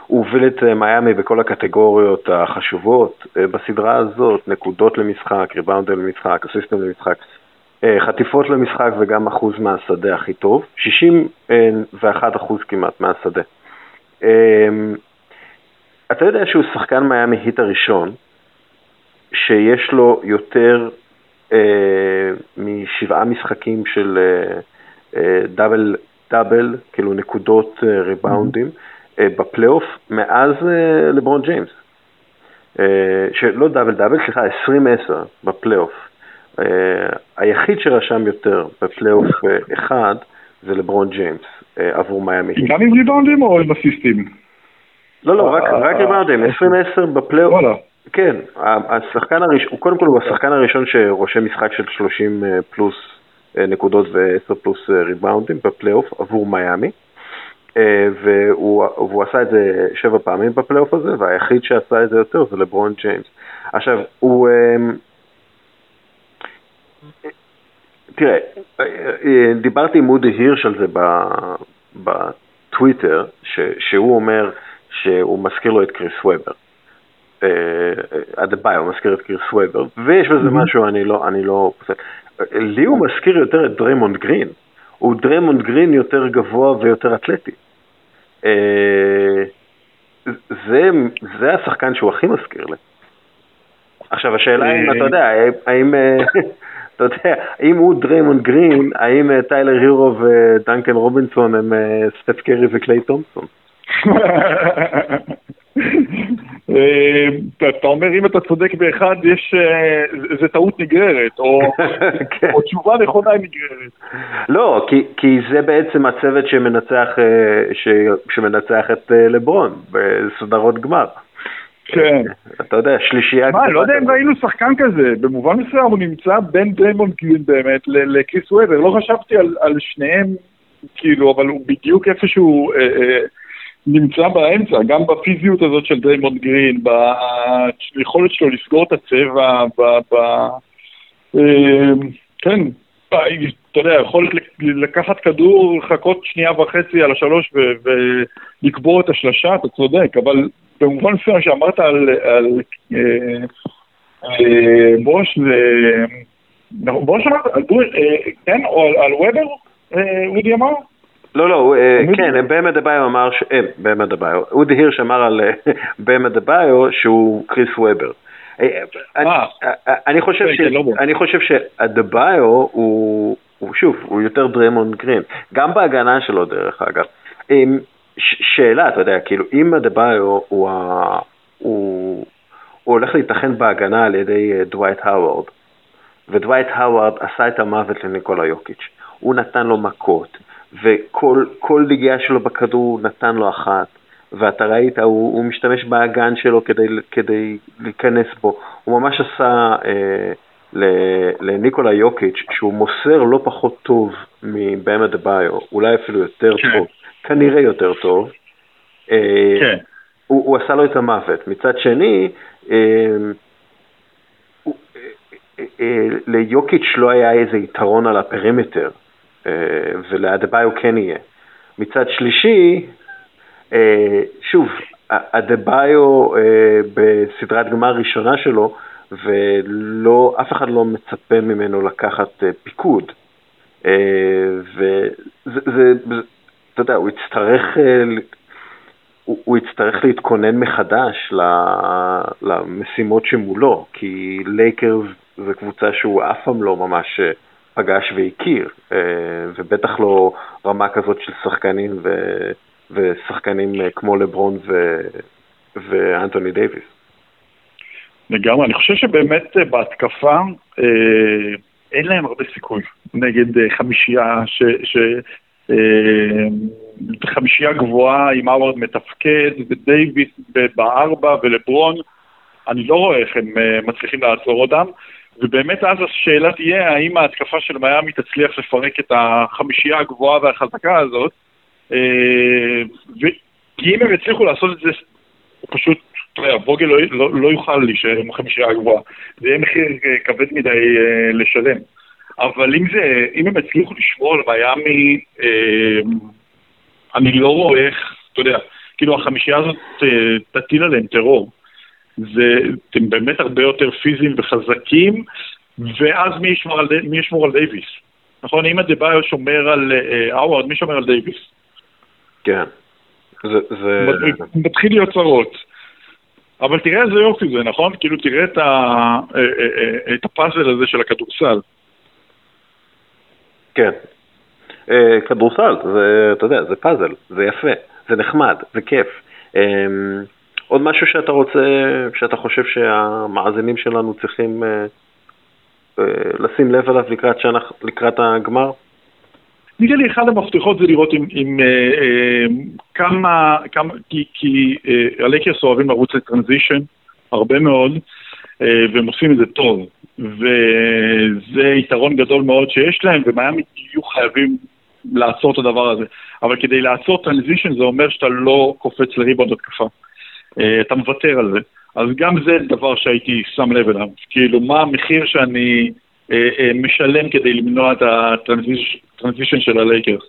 הוא הוביל את מיאמי בכל הקטגוריות החשובות. בסדרה הזאת, נקודות למשחק, ריבאונד למשחק, אסיסטם למשחק, חטיפות למשחק וגם אחוז מהשדה הכי טוב, 61 אחוז כמעט מהשדה. אתה יודע שהוא שחקן מיאמי היט הראשון, שיש לו יותר אה, משבעה משחקים של אה, אה, דאבל, דאבל, כאילו נקודות אה, ריבאונדים, אה, בפלייאוף מאז אה, לברון ג'יימס. אה, שלא דאבל דאבל, סליחה, 20-10 בפלייאוף. Uh, היחיד שרשם יותר בפלייאוף uh, אחד זה לברון ג'יימס uh, עבור מיאמי. גם עם ריבאונדים או עם אסיסטים? לא, לא, רק, רק ריבאונדים, 20-10 בפלייאוף. כן, השחקן הראשון, קודם כל הוא השחקן הראשון שרושם משחק של 30 פלוס נקודות ו-10 פלוס ריבאונדים בפלייאוף עבור מיאמי. והוא, והוא עשה את זה שבע פעמים בפלייאוף הזה, והיחיד שעשה את זה יותר זה לברון ג'יימס. עכשיו, הוא... תראה, דיברתי עם מודי הירש על זה בטוויטר, שהוא אומר שהוא מזכיר לו את קריס וובר. אדבאיו, הוא מזכיר את קריס וובר, ויש בזה משהו, אני לא, אני לא... לי הוא מזכיר יותר את דריימונד גרין. הוא דריימונד גרין יותר גבוה ויותר אתלטי. זה, זה השחקן שהוא הכי מזכיר לי. עכשיו, השאלה אם, אתה יודע, האם... אתה יודע, אם הוא דריימונד גרין, האם אה, טיילר הירו ודנקן רובינסון הם אה, סטף קרי וקליי תומפסון? אה, אתה אומר אם אתה צודק באחד, יש, זה טעות נגררת, כן. או תשובה נכונה נגררת. לא, כי זה בעצם הצוות שמנצח את לברון בסדרות גמר. כן. אתה יודע, שלישייה... מה, לא יודע אם ראינו שחקן כזה, במובן מסוים הוא נמצא בין דיימון גרין באמת לקריס וובר, לא חשבתי על, שניהם, כאילו, אבל הוא בדיוק איפשהו אה, אה, נמצא באמצע, גם בפיזיות הזאת של דיימון גרין, ביכולת שלו לסגור את הצבע, ב... ב אה, כן, אתה יודע, יכול לקחת כדור, לחכות שנייה וחצי על השלוש ולקבור את השלשה, אתה צודק, אבל במובן מסוים שאמרת על, על אה, אה, בוש, זה... בוש אמרת, על אה, כן, או על, על וובר, אה, אודי אמר? לא, לא, אה, כן, במה דביו אמר. אה, במה דביו, אודי הירש אמר על אה, במה דביו שהוא קריס וובר. אני חושב, חושב שהדביו הוא, שוב, הוא יותר דרמון גרין, גם בהגנה שלו דרך אגב. שאלה, אתה יודע, כאילו, אם אדבאיו הוא, הולך להתארח בהגנה על ידי דווייט האוורד, ודווייט האוורד עשה את המוות לניקולה יוקיץ', הוא נתן לו מכות, וכל נגיעה שלו בכדור נתן לו אחת, ואתה ראית, הוא, הוא משתמש באגן שלו כדי, כדי להיכנס בו, הוא ממש עשה אה, לניקולה יוקיץ', שהוא מוסר לא פחות טוב מבאם אדבאיו, אולי אפילו יותר כן. טוב. כנראה יותר טוב. אה, כן. הוא, הוא עשה לו את המוות. מצד שני, אה, אה, ליוקיץ' לא היה איזה יתרון על ה perimeter, ולאדבאיו כן יהיה. מצד שלישי, שוב, אדבאיו בסדרת גמר ראשונה שלו, ואף אחד לא מצפה ממנו לקחת פיקוד. וזה אתה יודע, הוא יצטרך, אה, הוא, הוא יצטרך להתכונן מחדש למשימות שמולו, כי לייקרס זה קבוצה שהוא אף פעם לא ממש אה, פגש והכיר, אה, ובטח לא רמה כזאת של שחקנים ו, ושחקנים כמו לברון ו, ואנטוני דייוויס. לגמרי, אני חושב שבאמת בהתקפה אה, אין להם הרבה סיכוי נגד אה, חמישייה ש, ש, אה, חמישייה גבוהה עם האוורד מתפקד, ודייוויס בארבע ולברון, אני לא רואה איך הם אה, מצליחים לעצור אותם. ובאמת אז השאלה תהיה האם ההתקפה של מיאמי תצליח לפרק את החמישייה הגבוהה והחזקה הזאת. אה, כי אם הם יצליחו לעשות את זה פשוט אתה יודע, ווגל לא, לא, לא יוכל להישאר עם החמישייה הגבוהה. זה יהיה מחיר כבד מדי אה, לשלם. אבל אם זה, אם הם יצליחו לשמור על מיאמי, אה, אני לא רואה איך, אתה יודע, כאילו החמישייה הזאת אה, תטיל עליהם טרור. זה, הם באמת הרבה יותר פיזיים וחזקים, ואז מי ישמור על, מי ישמור על דייוויס? נכון, אם אדבאיו שומר על האוורד, מי שומר על דייוויס? כן. זה... זה... מתחיל להיות צרות. אבל תראה איזה יופי זה, נכון? כאילו תראה את, ה... אה, אה, אה, את הפאזל הזה של הכדורסל. כן. כדורסל, זה, אתה יודע, זה פאזל, זה יפה, זה נחמד, זה כיף. עוד משהו שאתה רוצה, שאתה חושב שהמאזינים שלנו צריכים לשים לב אליו לקראת, לקראת הגמר? נראה לי אחד המפתחות זה לראות עם, עם אה, אה, כמה, כמה, כי, כי אה, הלייקרס אוהבים לרוץ ל transition הרבה מאוד, אה, והם עושים את זה טוב, וזה יתרון גדול מאוד שיש להם, ומיאמי יהיו חייבים לעצור את הדבר הזה. אבל כדי לעצור transition זה אומר שאתה לא קופץ לריבאונד התקפה. אה, אתה מוותר על זה. אז גם זה דבר שהייתי שם לב אליו. כאילו, מה המחיר שאני אה, אה, משלם כדי למנוע את ה transition של הלייקרס.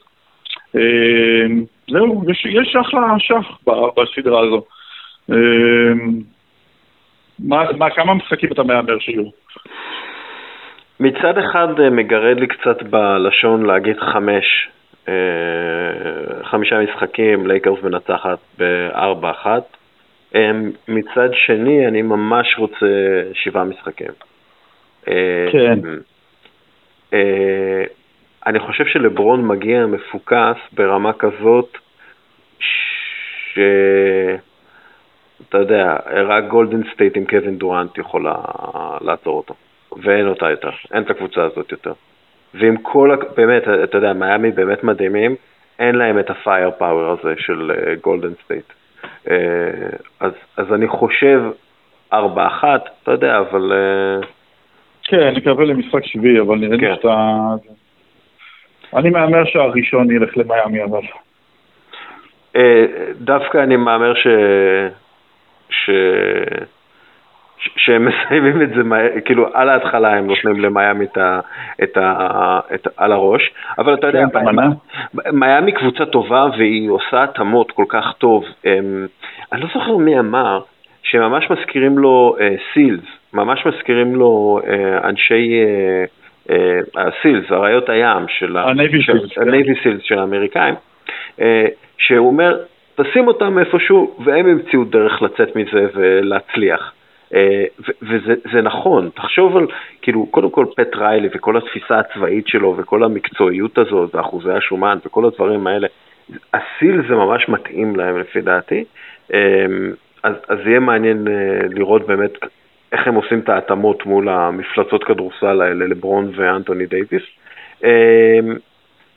זהו, יש, יש אחלה שח בסדרה הזו. מה, מה, כמה משחקים אתה מהמר שיהיו? מצד אחד מגרד לי קצת בלשון להגיד חמש, חמישה משחקים, לייקרס מנצחת ב-4-1. מצד שני, אני ממש רוצה שבעה משחקים. כן. אה, אני חושב שלברון מגיע מפוקס ברמה כזאת שאתה יודע, רק גולדן סטייט עם קווין דורנט יכולה לעצור אותו, ואין אותה יותר, אין את הקבוצה הזאת יותר. ועם כל, באמת, אתה יודע, מיאמי באמת מדהימים, אין להם את ה fire power הזה של גולדן אה, סטייט. Uh, אז, אז אני חושב 4-1, אתה יודע, אבל... Uh, כן, נקווה למשחק שביעי, אבל נראה לי כן. שאתה... אני מהמר שהראשון ילך למיאמי, אבל... אה, דווקא אני מהמר ש... ש... שהם מסיימים את זה, כאילו על ההתחלה הם נותנים למיאמי את ה, את ה, את, על הראש, אבל אתה יודע, כן, מיאמי קבוצה טובה והיא עושה התאמות כל כך טוב. אני לא זוכר מי אמר, שממש מזכירים לו סילס, uh, ממש מזכירים לו uh, אנשי הסילס, uh, uh, אריות הים של הנייבי סילס של האמריקאים, שהוא אומר, תשים אותם איפשהו והם ימצאו דרך לצאת מזה ולהצליח. Uh, וזה נכון, תחשוב על, כאילו, קודם כל פט ריילי וכל התפיסה הצבאית שלו וכל המקצועיות הזאת ואחוזי השומן וכל הדברים האלה, הסיל זה ממש מתאים להם לפי דעתי. אה, אז, אז יהיה מעניין אה, לראות באמת איך הם עושים את ההתאמות מול המפלצות כדורסל האלה, לברון ואנטוני דייוויס. אה,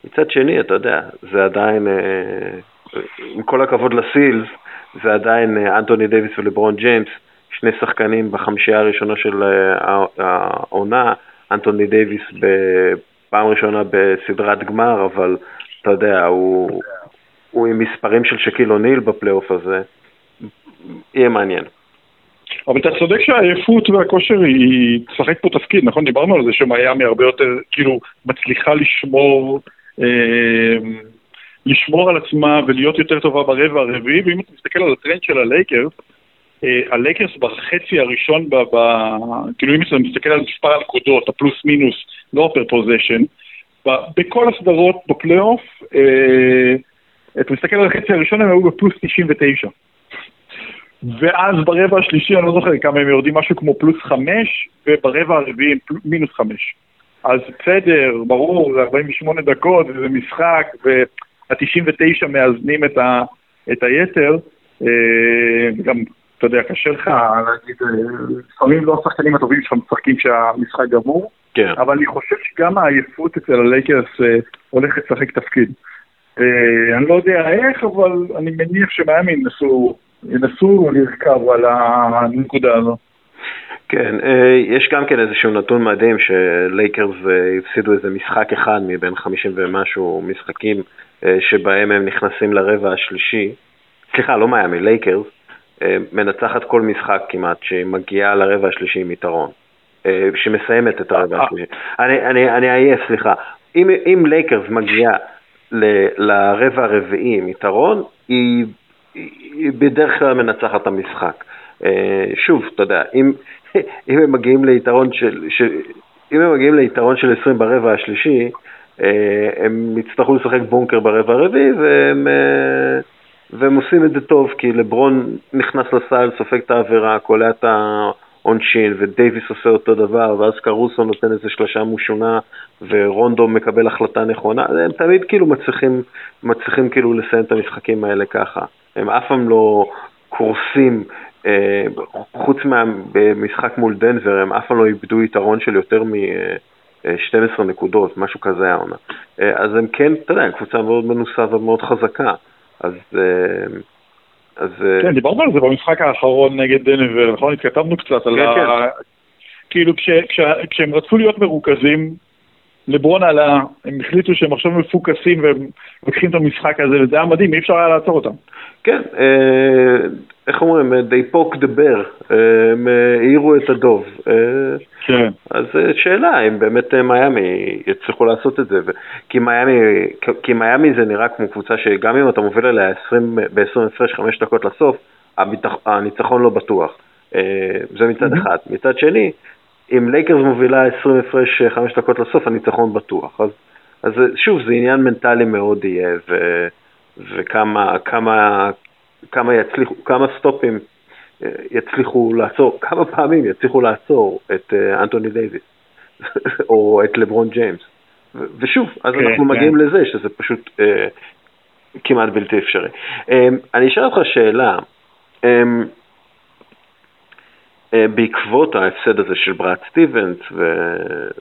מצד שני, אתה יודע, זה עדיין, אה, עם כל הכבוד לסילס, זה עדיין אנטוני דייוויס ולברון ג'יימס, שני שחקנים בחמישייה הראשונה של העונה, אנטוני דייוויס בפעם ראשונה בסדרת גמר, אבל אתה יודע, הוא, הוא עם מספרים של שקיל אוניל בפלייאוף הזה. יהיה מעניין. אבל אתה צודק שהעייפות והכושר היא תשחק פה תפקיד, נכון? דיברנו על זה שמיאמי הרבה יותר, כאילו, מצליחה לשמור, אה, לשמור על עצמה ולהיות יותר טובה ברבע הרביעי, ואם אתה מסתכל על הטרנד של הלייקרס, אה, הלייקרס בחצי הראשון, כאילו אם אתה מסתכל על מספר הנקודות, הפלוס מינוס, לא פר פוזיישן, בכל הסדרות בפלייאוף, אה, אתה מסתכל על החצי הראשון, הם היו בפלוס 99. ואז ברבע השלישי, אני לא זוכר כמה הם יורדים, משהו כמו פלוס חמש, וברבע הרביעי הם מינוס חמש. אז בסדר, ברור, זה 48 דקות, וזה משחק, וה-99 מאזנים את, ה, את היתר. אה, גם, אתה יודע, קשה לך להגיד, אה, לפעמים לא השחקנים הטובים שלך משחקים כשהמשחק גמור, כן. אבל אני חושב שגם העייפות אצל הלייקרס אה, הולכת לשחק תפקיד. אני לא יודע איך, אבל אני מניח שמיאמי ינסו ינסו לרכב על הנקודה הזו. כן, אה, יש גם כן איזשהו נתון מדהים שלייקרס אה, הפסידו איזה משחק אחד מבין 50 ומשהו משחקים אה, שבהם הם נכנסים לרבע השלישי, סליחה, לא מיאמי, לייקרס, מנצחת כל משחק כמעט, שמגיעה לרבע השלישי עם יתרון, שמסיימת את הרבע השלישי. אני עייף, סליחה. אם, אם לייקרס מגיעה לרבע הרביעי עם יתרון, היא, היא בדרך כלל מנצחת את המשחק. שוב, אתה יודע, אם, אם הם מגיעים ליתרון של, של, אם הם מגיעים ליתרון של 20 ברבע השלישי, אה, הם יצטרכו לשחק בונקר ברבע הרביעי, והם, אה, והם עושים את זה טוב, כי לברון נכנס לסל, סופג את העבירה, קולע את העונשין, ודייוויס עושה אותו דבר, ואז קרוסו נותן איזה שלושה מושונה, ורונדו מקבל החלטה נכונה, הם תמיד כאילו מצליחים, מצליחים כאילו לסיים את המשחקים האלה ככה. הם אף פעם לא קורסים אה, חוץ מהמשחק מול דנבר, הם אף פעם לא איבדו יתרון של יותר מ-12 נקודות, משהו כזה העונה. אה, אז הם כן, אתה יודע, קבוצה מאוד מנוסה ומאוד חזקה. אז... אה, אז... כן, דיברנו על זה במשחק האחרון נגד דנבר, נכון? התכתבנו קצת על כן, ה... כן. כאילו כש, כש, כשהם רצו להיות מרוכזים, לברון עלה, הם החליטו שהם עכשיו מפוקסים והם לוקחים את המשחק הזה, וזה היה מדהים, אי אפשר היה לעצור אותם. כן, אה, איך אומרים, they poke the bear, אה, הם אה, העירו את הדוב. כן. אז שאלה אם באמת מיאמי יצליחו לעשות את זה, כי מיאמי, כי מיאמי זה נראה כמו קבוצה שגם אם אתה מוביל עליה ב-20 הפרש 5 דקות לסוף, הניצחון לא בטוח. זה מצד אחד. מצד שני, אם לייקרס מובילה 20 הפרש 5 דקות לסוף, הניצחון בטוח. אז, אז שוב, זה עניין מנטלי מאוד יהיה, ו... וכמה כמה, כמה יצליחו, כמה סטופים אה, יצליחו לעצור, כמה פעמים יצליחו לעצור את אה, אנטוני דייוויס או את לברון ג'יימס. ושוב, אז כן, אנחנו כן. מגיעים לזה שזה פשוט אה, כמעט בלתי אפשרי. אה, אני אשאל אותך שאלה, אה, אה, בעקבות ההפסד הזה של בראד סטיבנס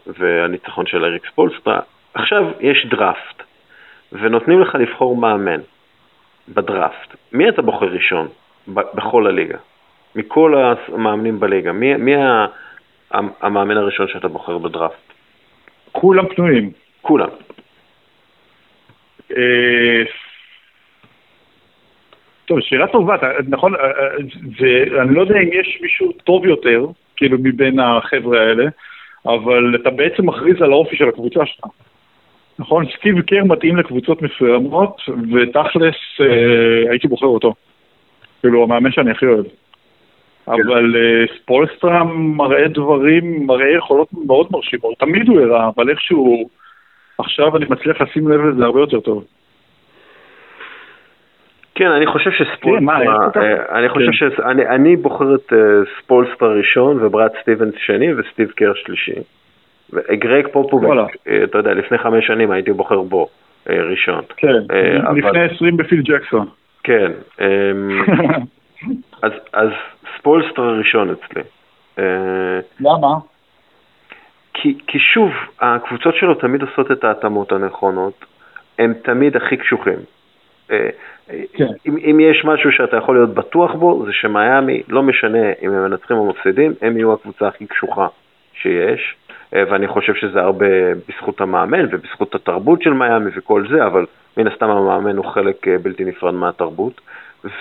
והניצחון של אריק ספולסטרה, עכשיו יש דראפט. ונותנים לך לבחור מאמן בדראפט, מי אתה בוחר ראשון בכל הליגה? מכל המאמנים בליגה, מי, מי המאמן הראשון שאתה בוחר בדראפט? כולם פנויים. כולם. אה, טוב, שאלה טובה, נכון, אה, אה, זה, אני לא יודע אם יש מישהו טוב יותר, כאילו, מבין החבר'ה האלה, אבל אתה בעצם מכריז על האופי של הקבוצה שלך. נכון, סטיב קר מתאים לקבוצות מסוימות, ותכלס אה, הייתי בוחר אותו. כאילו, המאמן שאני הכי אוהב. כן. אבל אה, ספולסטרה מראה דברים, מראה יכולות מאוד מרשימות. תמיד הוא הראה, אבל איכשהו, עכשיו אני מצליח לשים לב לזה הרבה יותר טוב. כן, אני חושב שספולסטרה, כן, אה, אני חושב כן. שאני בוחר את ספולסטרה ראשון וברד סטיבנס שני וסטיב קר שלישי. גרג פופוביץ', אה, אתה יודע, לפני חמש שנים הייתי בוחר בו אה, ראשון. כן, אה, לפני עשרים בפיל ג'קסון. כן, אמ, אז, אז ספולסטר ראשון אצלי. למה? כי, כי שוב, הקבוצות שלו תמיד עושות את ההתאמות הנכונות, הם תמיד הכי קשוחים. כן. אם, אם יש משהו שאתה יכול להיות בטוח בו, זה שמיאמי, לא משנה אם הם מנצחים או מפסידים, הם יהיו הקבוצה הכי קשוחה שיש. אה, ואני חושב שזה הרבה בזכות המאמן ובזכות התרבות של מיאמי וכל זה, אבל מן הסתם המאמן הוא חלק אה, בלתי נפרד מהתרבות,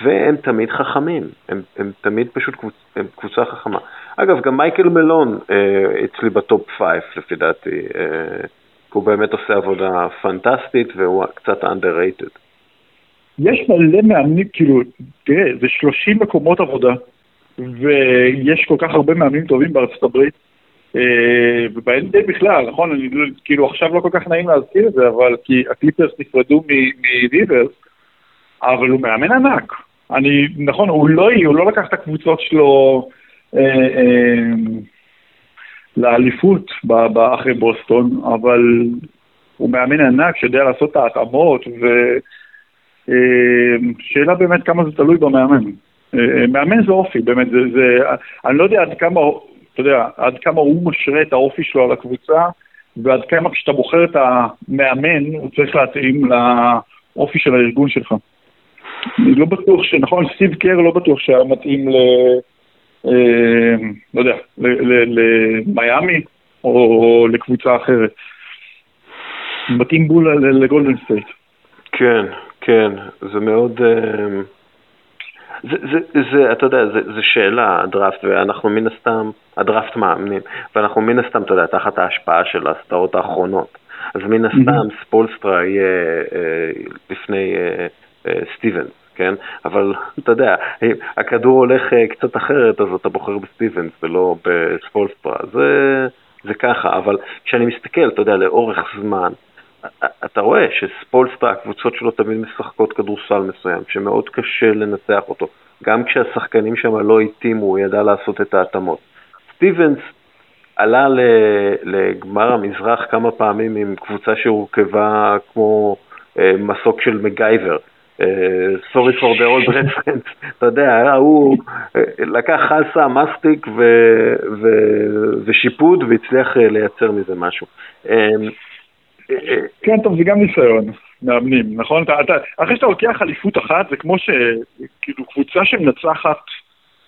והם תמיד חכמים, הם, הם תמיד פשוט קבוצ, הם קבוצה חכמה. אגב, גם מייקל מלון אה, אצלי בטופ פייף לפי דעתי, אה, הוא באמת עושה עבודה פנטסטית והוא קצת underrated. יש מלא מאמנים, כאילו, תראה, זה 30 מקומות עבודה, ויש כל כך הרבה מאמנים טובים בארצות הברית. אה, וב-NBA בכלל, נכון, אני לא, כאילו עכשיו לא כל כך נעים להזכיר את זה, אבל כי הקליפרס נפרדו מריברס, אבל הוא מאמן ענק. אני, נכון, הוא לא, הוא לא לקח את הקבוצות שלו אה, אה, לאליפות אחרי בוסטון, אבל הוא מאמן ענק שיודע לעשות את ההתאמות, ושאלה אה, באמת כמה זה תלוי במאמן. אה, מאמן זה אופי, באמת, זה, זה, אני לא יודע עד כמה אתה יודע, עד כמה הוא משרה את האופי שלו על הקבוצה, ועד כמה כשאתה בוחר את המאמן, הוא צריך להתאים לאופי של הארגון שלך. אני לא בטוח ש... נכון, סטיב קר לא בטוח שהיה מתאים ל... אה, לא יודע, למיאמי או לקבוצה אחרת. מתאים בול לגולדן סטייט. כן, כן, זה מאוד... אה, זה, זה, זה, אתה יודע, זה, זה שאלה, הדראפט, ואנחנו מן הסתם, הדראפט מאמנים, ואנחנו מן הסתם, אתה יודע, תחת ההשפעה של הסדרות האחרונות. אז מן הסתם ספולסטרה יהיה אה, לפני אה, אה, סטיבנס, כן? אבל אתה יודע, הכדור הולך אה, קצת אחרת, אז אתה בוחר בסטיבנס ולא בספולסטרה. זה, זה ככה, אבל כשאני מסתכל, אתה יודע, לאורך זמן, אתה רואה שספולסטרה, הקבוצות שלו תמיד משחקות כדורסל מסוים, שמאוד קשה לנצח אותו. גם כשהשחקנים שם לא התאימו, הוא ידע לעשות את ההתאמות. סטיבנס עלה לגמר המזרח כמה פעמים עם קבוצה שהורכבה כמו אה, מסוק של מגייבר. סורי פור דה אולד רפרנס, אתה יודע, הוא אה, לקח חסה, מסטיק ושיפוד והצליח אה, לייצר מזה משהו. כן, טוב, זה גם ניסיון, מאמנים, נכון? אתה, אתה, אחרי שאתה לוקח אליפות אחת, זה כמו שכאילו קבוצה שמנצחת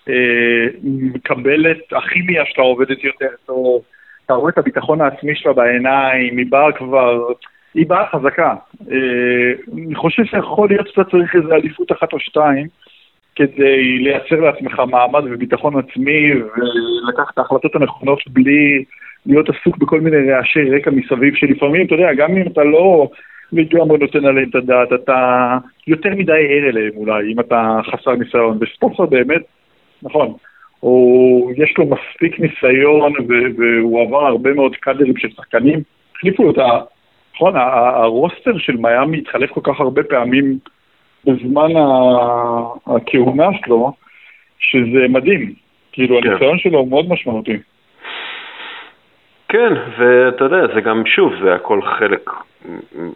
אה, מקבלת, הכימיה שלה עובדת יותר טוב, אתה רואה את הביטחון העצמי שלה בעיניים, היא באה כבר, היא באה חזקה. אה, אני חושב שיכול להיות שאתה צריך איזה אליפות אחת או שתיים כדי לייצר לעצמך מעמד וביטחון עצמי ולקח את ההחלטות הנכונות בלי להיות עסוק בכל מיני רעשי רקע מסביב שלפעמים, אתה יודע, גם אם אתה לא לגמרי נותן עליהם את הדעת, אתה יותר מדי ער אליהם אולי, אם אתה חסר ניסיון. וספורטר באמת נכון. הוא, יש לו מספיק ניסיון והוא עבר הרבה מאוד קאדרים של שחקנים. החליפו אותה, נכון, הרוסטר של מיאמי התחלף כל כך הרבה פעמים בזמן הכהונה שלו, שזה מדהים. כאילו, כן. הניסיון שלו הוא מאוד משמעותי. כן, ואתה יודע, זה גם, שוב, זה הכל חלק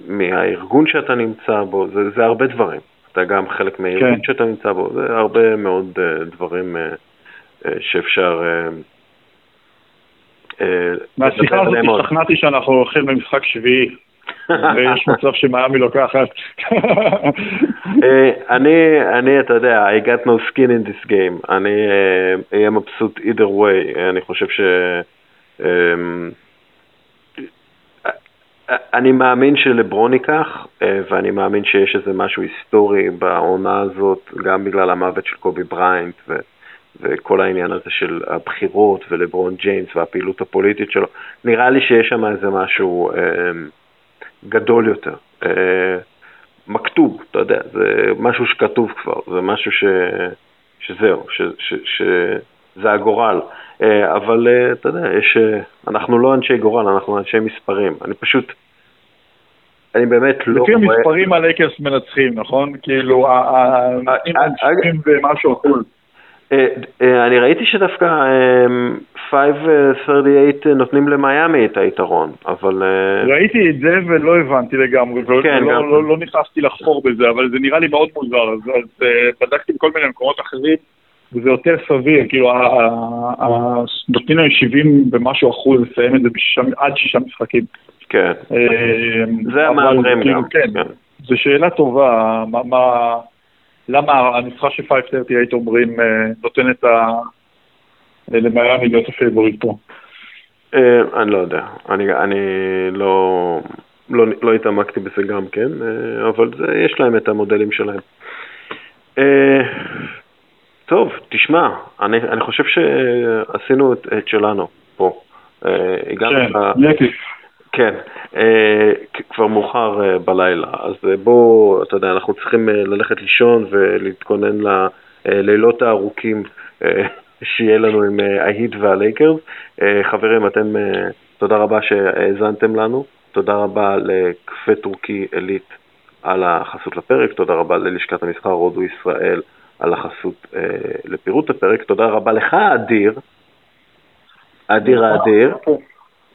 מהארגון שאתה נמצא בו, זה, זה הרבה דברים. אתה גם חלק מהארגון כן. שאתה נמצא בו, זה הרבה מאוד uh, דברים uh, uh, שאפשר... מהשיחה הזאת השתכנעתי שאנחנו הולכים למשחק שביעי. ויש מצב שמאמי לוקחת. אני, אני, אתה יודע, I got no skin in this game. אני אהיה מבסוט either way. אני חושב ש... אני מאמין שלברון ייקח, אה, ואני מאמין שיש איזה משהו היסטורי בעונה הזאת, גם בגלל המוות של קובי בריינט ו, וכל העניין הזה של הבחירות ולברון ג'יימס והפעילות הפוליטית שלו. נראה לי שיש שם איזה משהו אה, גדול יותר. אה, מכתוב, אתה יודע, זה משהו שכתוב כבר, זה משהו ש, שזהו, ש, ש, שזה הגורל. אה, אבל אה, אתה יודע, יש, אה, אנחנו לא אנשי גורל, אנחנו אנשי מספרים. אני פשוט, אני באמת לא רואה... לפי המספרים הלייקרס מנצחים, נכון? כאילו, הנצחים ומשהו אחוז. אני ראיתי שדווקא 538 נותנים למיאמי את היתרון, אבל... ראיתי את זה ולא הבנתי לגמרי, כן, לא, לא, לא נכנסתי לחפור בזה, אבל זה נראה לי מאוד מוזר, אז בדקתי בכל מיני מקומות אחרים. וזה יותר סביר, כאילו, נותנים להם 70 ומשהו אחוז לסיים את זה עד שישה משחקים. כן, אה, זה המאמרים כאילו, גם. כן, כן. זו שאלה טובה, מה, למה הנוסחה של 538 אומרים אה, נותנת למיאמי להיות ה favorite פה? אה, אני לא יודע, אני, אני לא, לא, לא התעמקתי בזה גם כן, אבל זה, יש להם את המודלים שלהם. טוב, תשמע, אני, אני חושב שעשינו את, את שלנו פה. אה, כן, ל... כן, אה, כבר מאוחר אה, בלילה, אז בואו, אתה יודע, אנחנו צריכים ללכת לישון ולהתכונן ללילות הארוכים שיהיה לנו עם ההיט והלייקרס. חברים, אתם, תודה רבה שהאזנתם לנו, תודה רבה לקפה טורקי עילית על החסות לפרק, תודה רבה ללשכת המסחר הודו ישראל. על החסות אה, לפירוט הפרק. תודה רבה לך, אדיר, אדיר האדיר,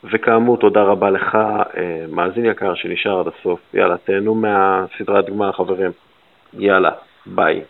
וכאמור, תודה רבה לך, אה, מאזין יקר שנשאר עד הסוף. יאללה, תהנו מהסדרת גמר, חברים. יאללה, ביי.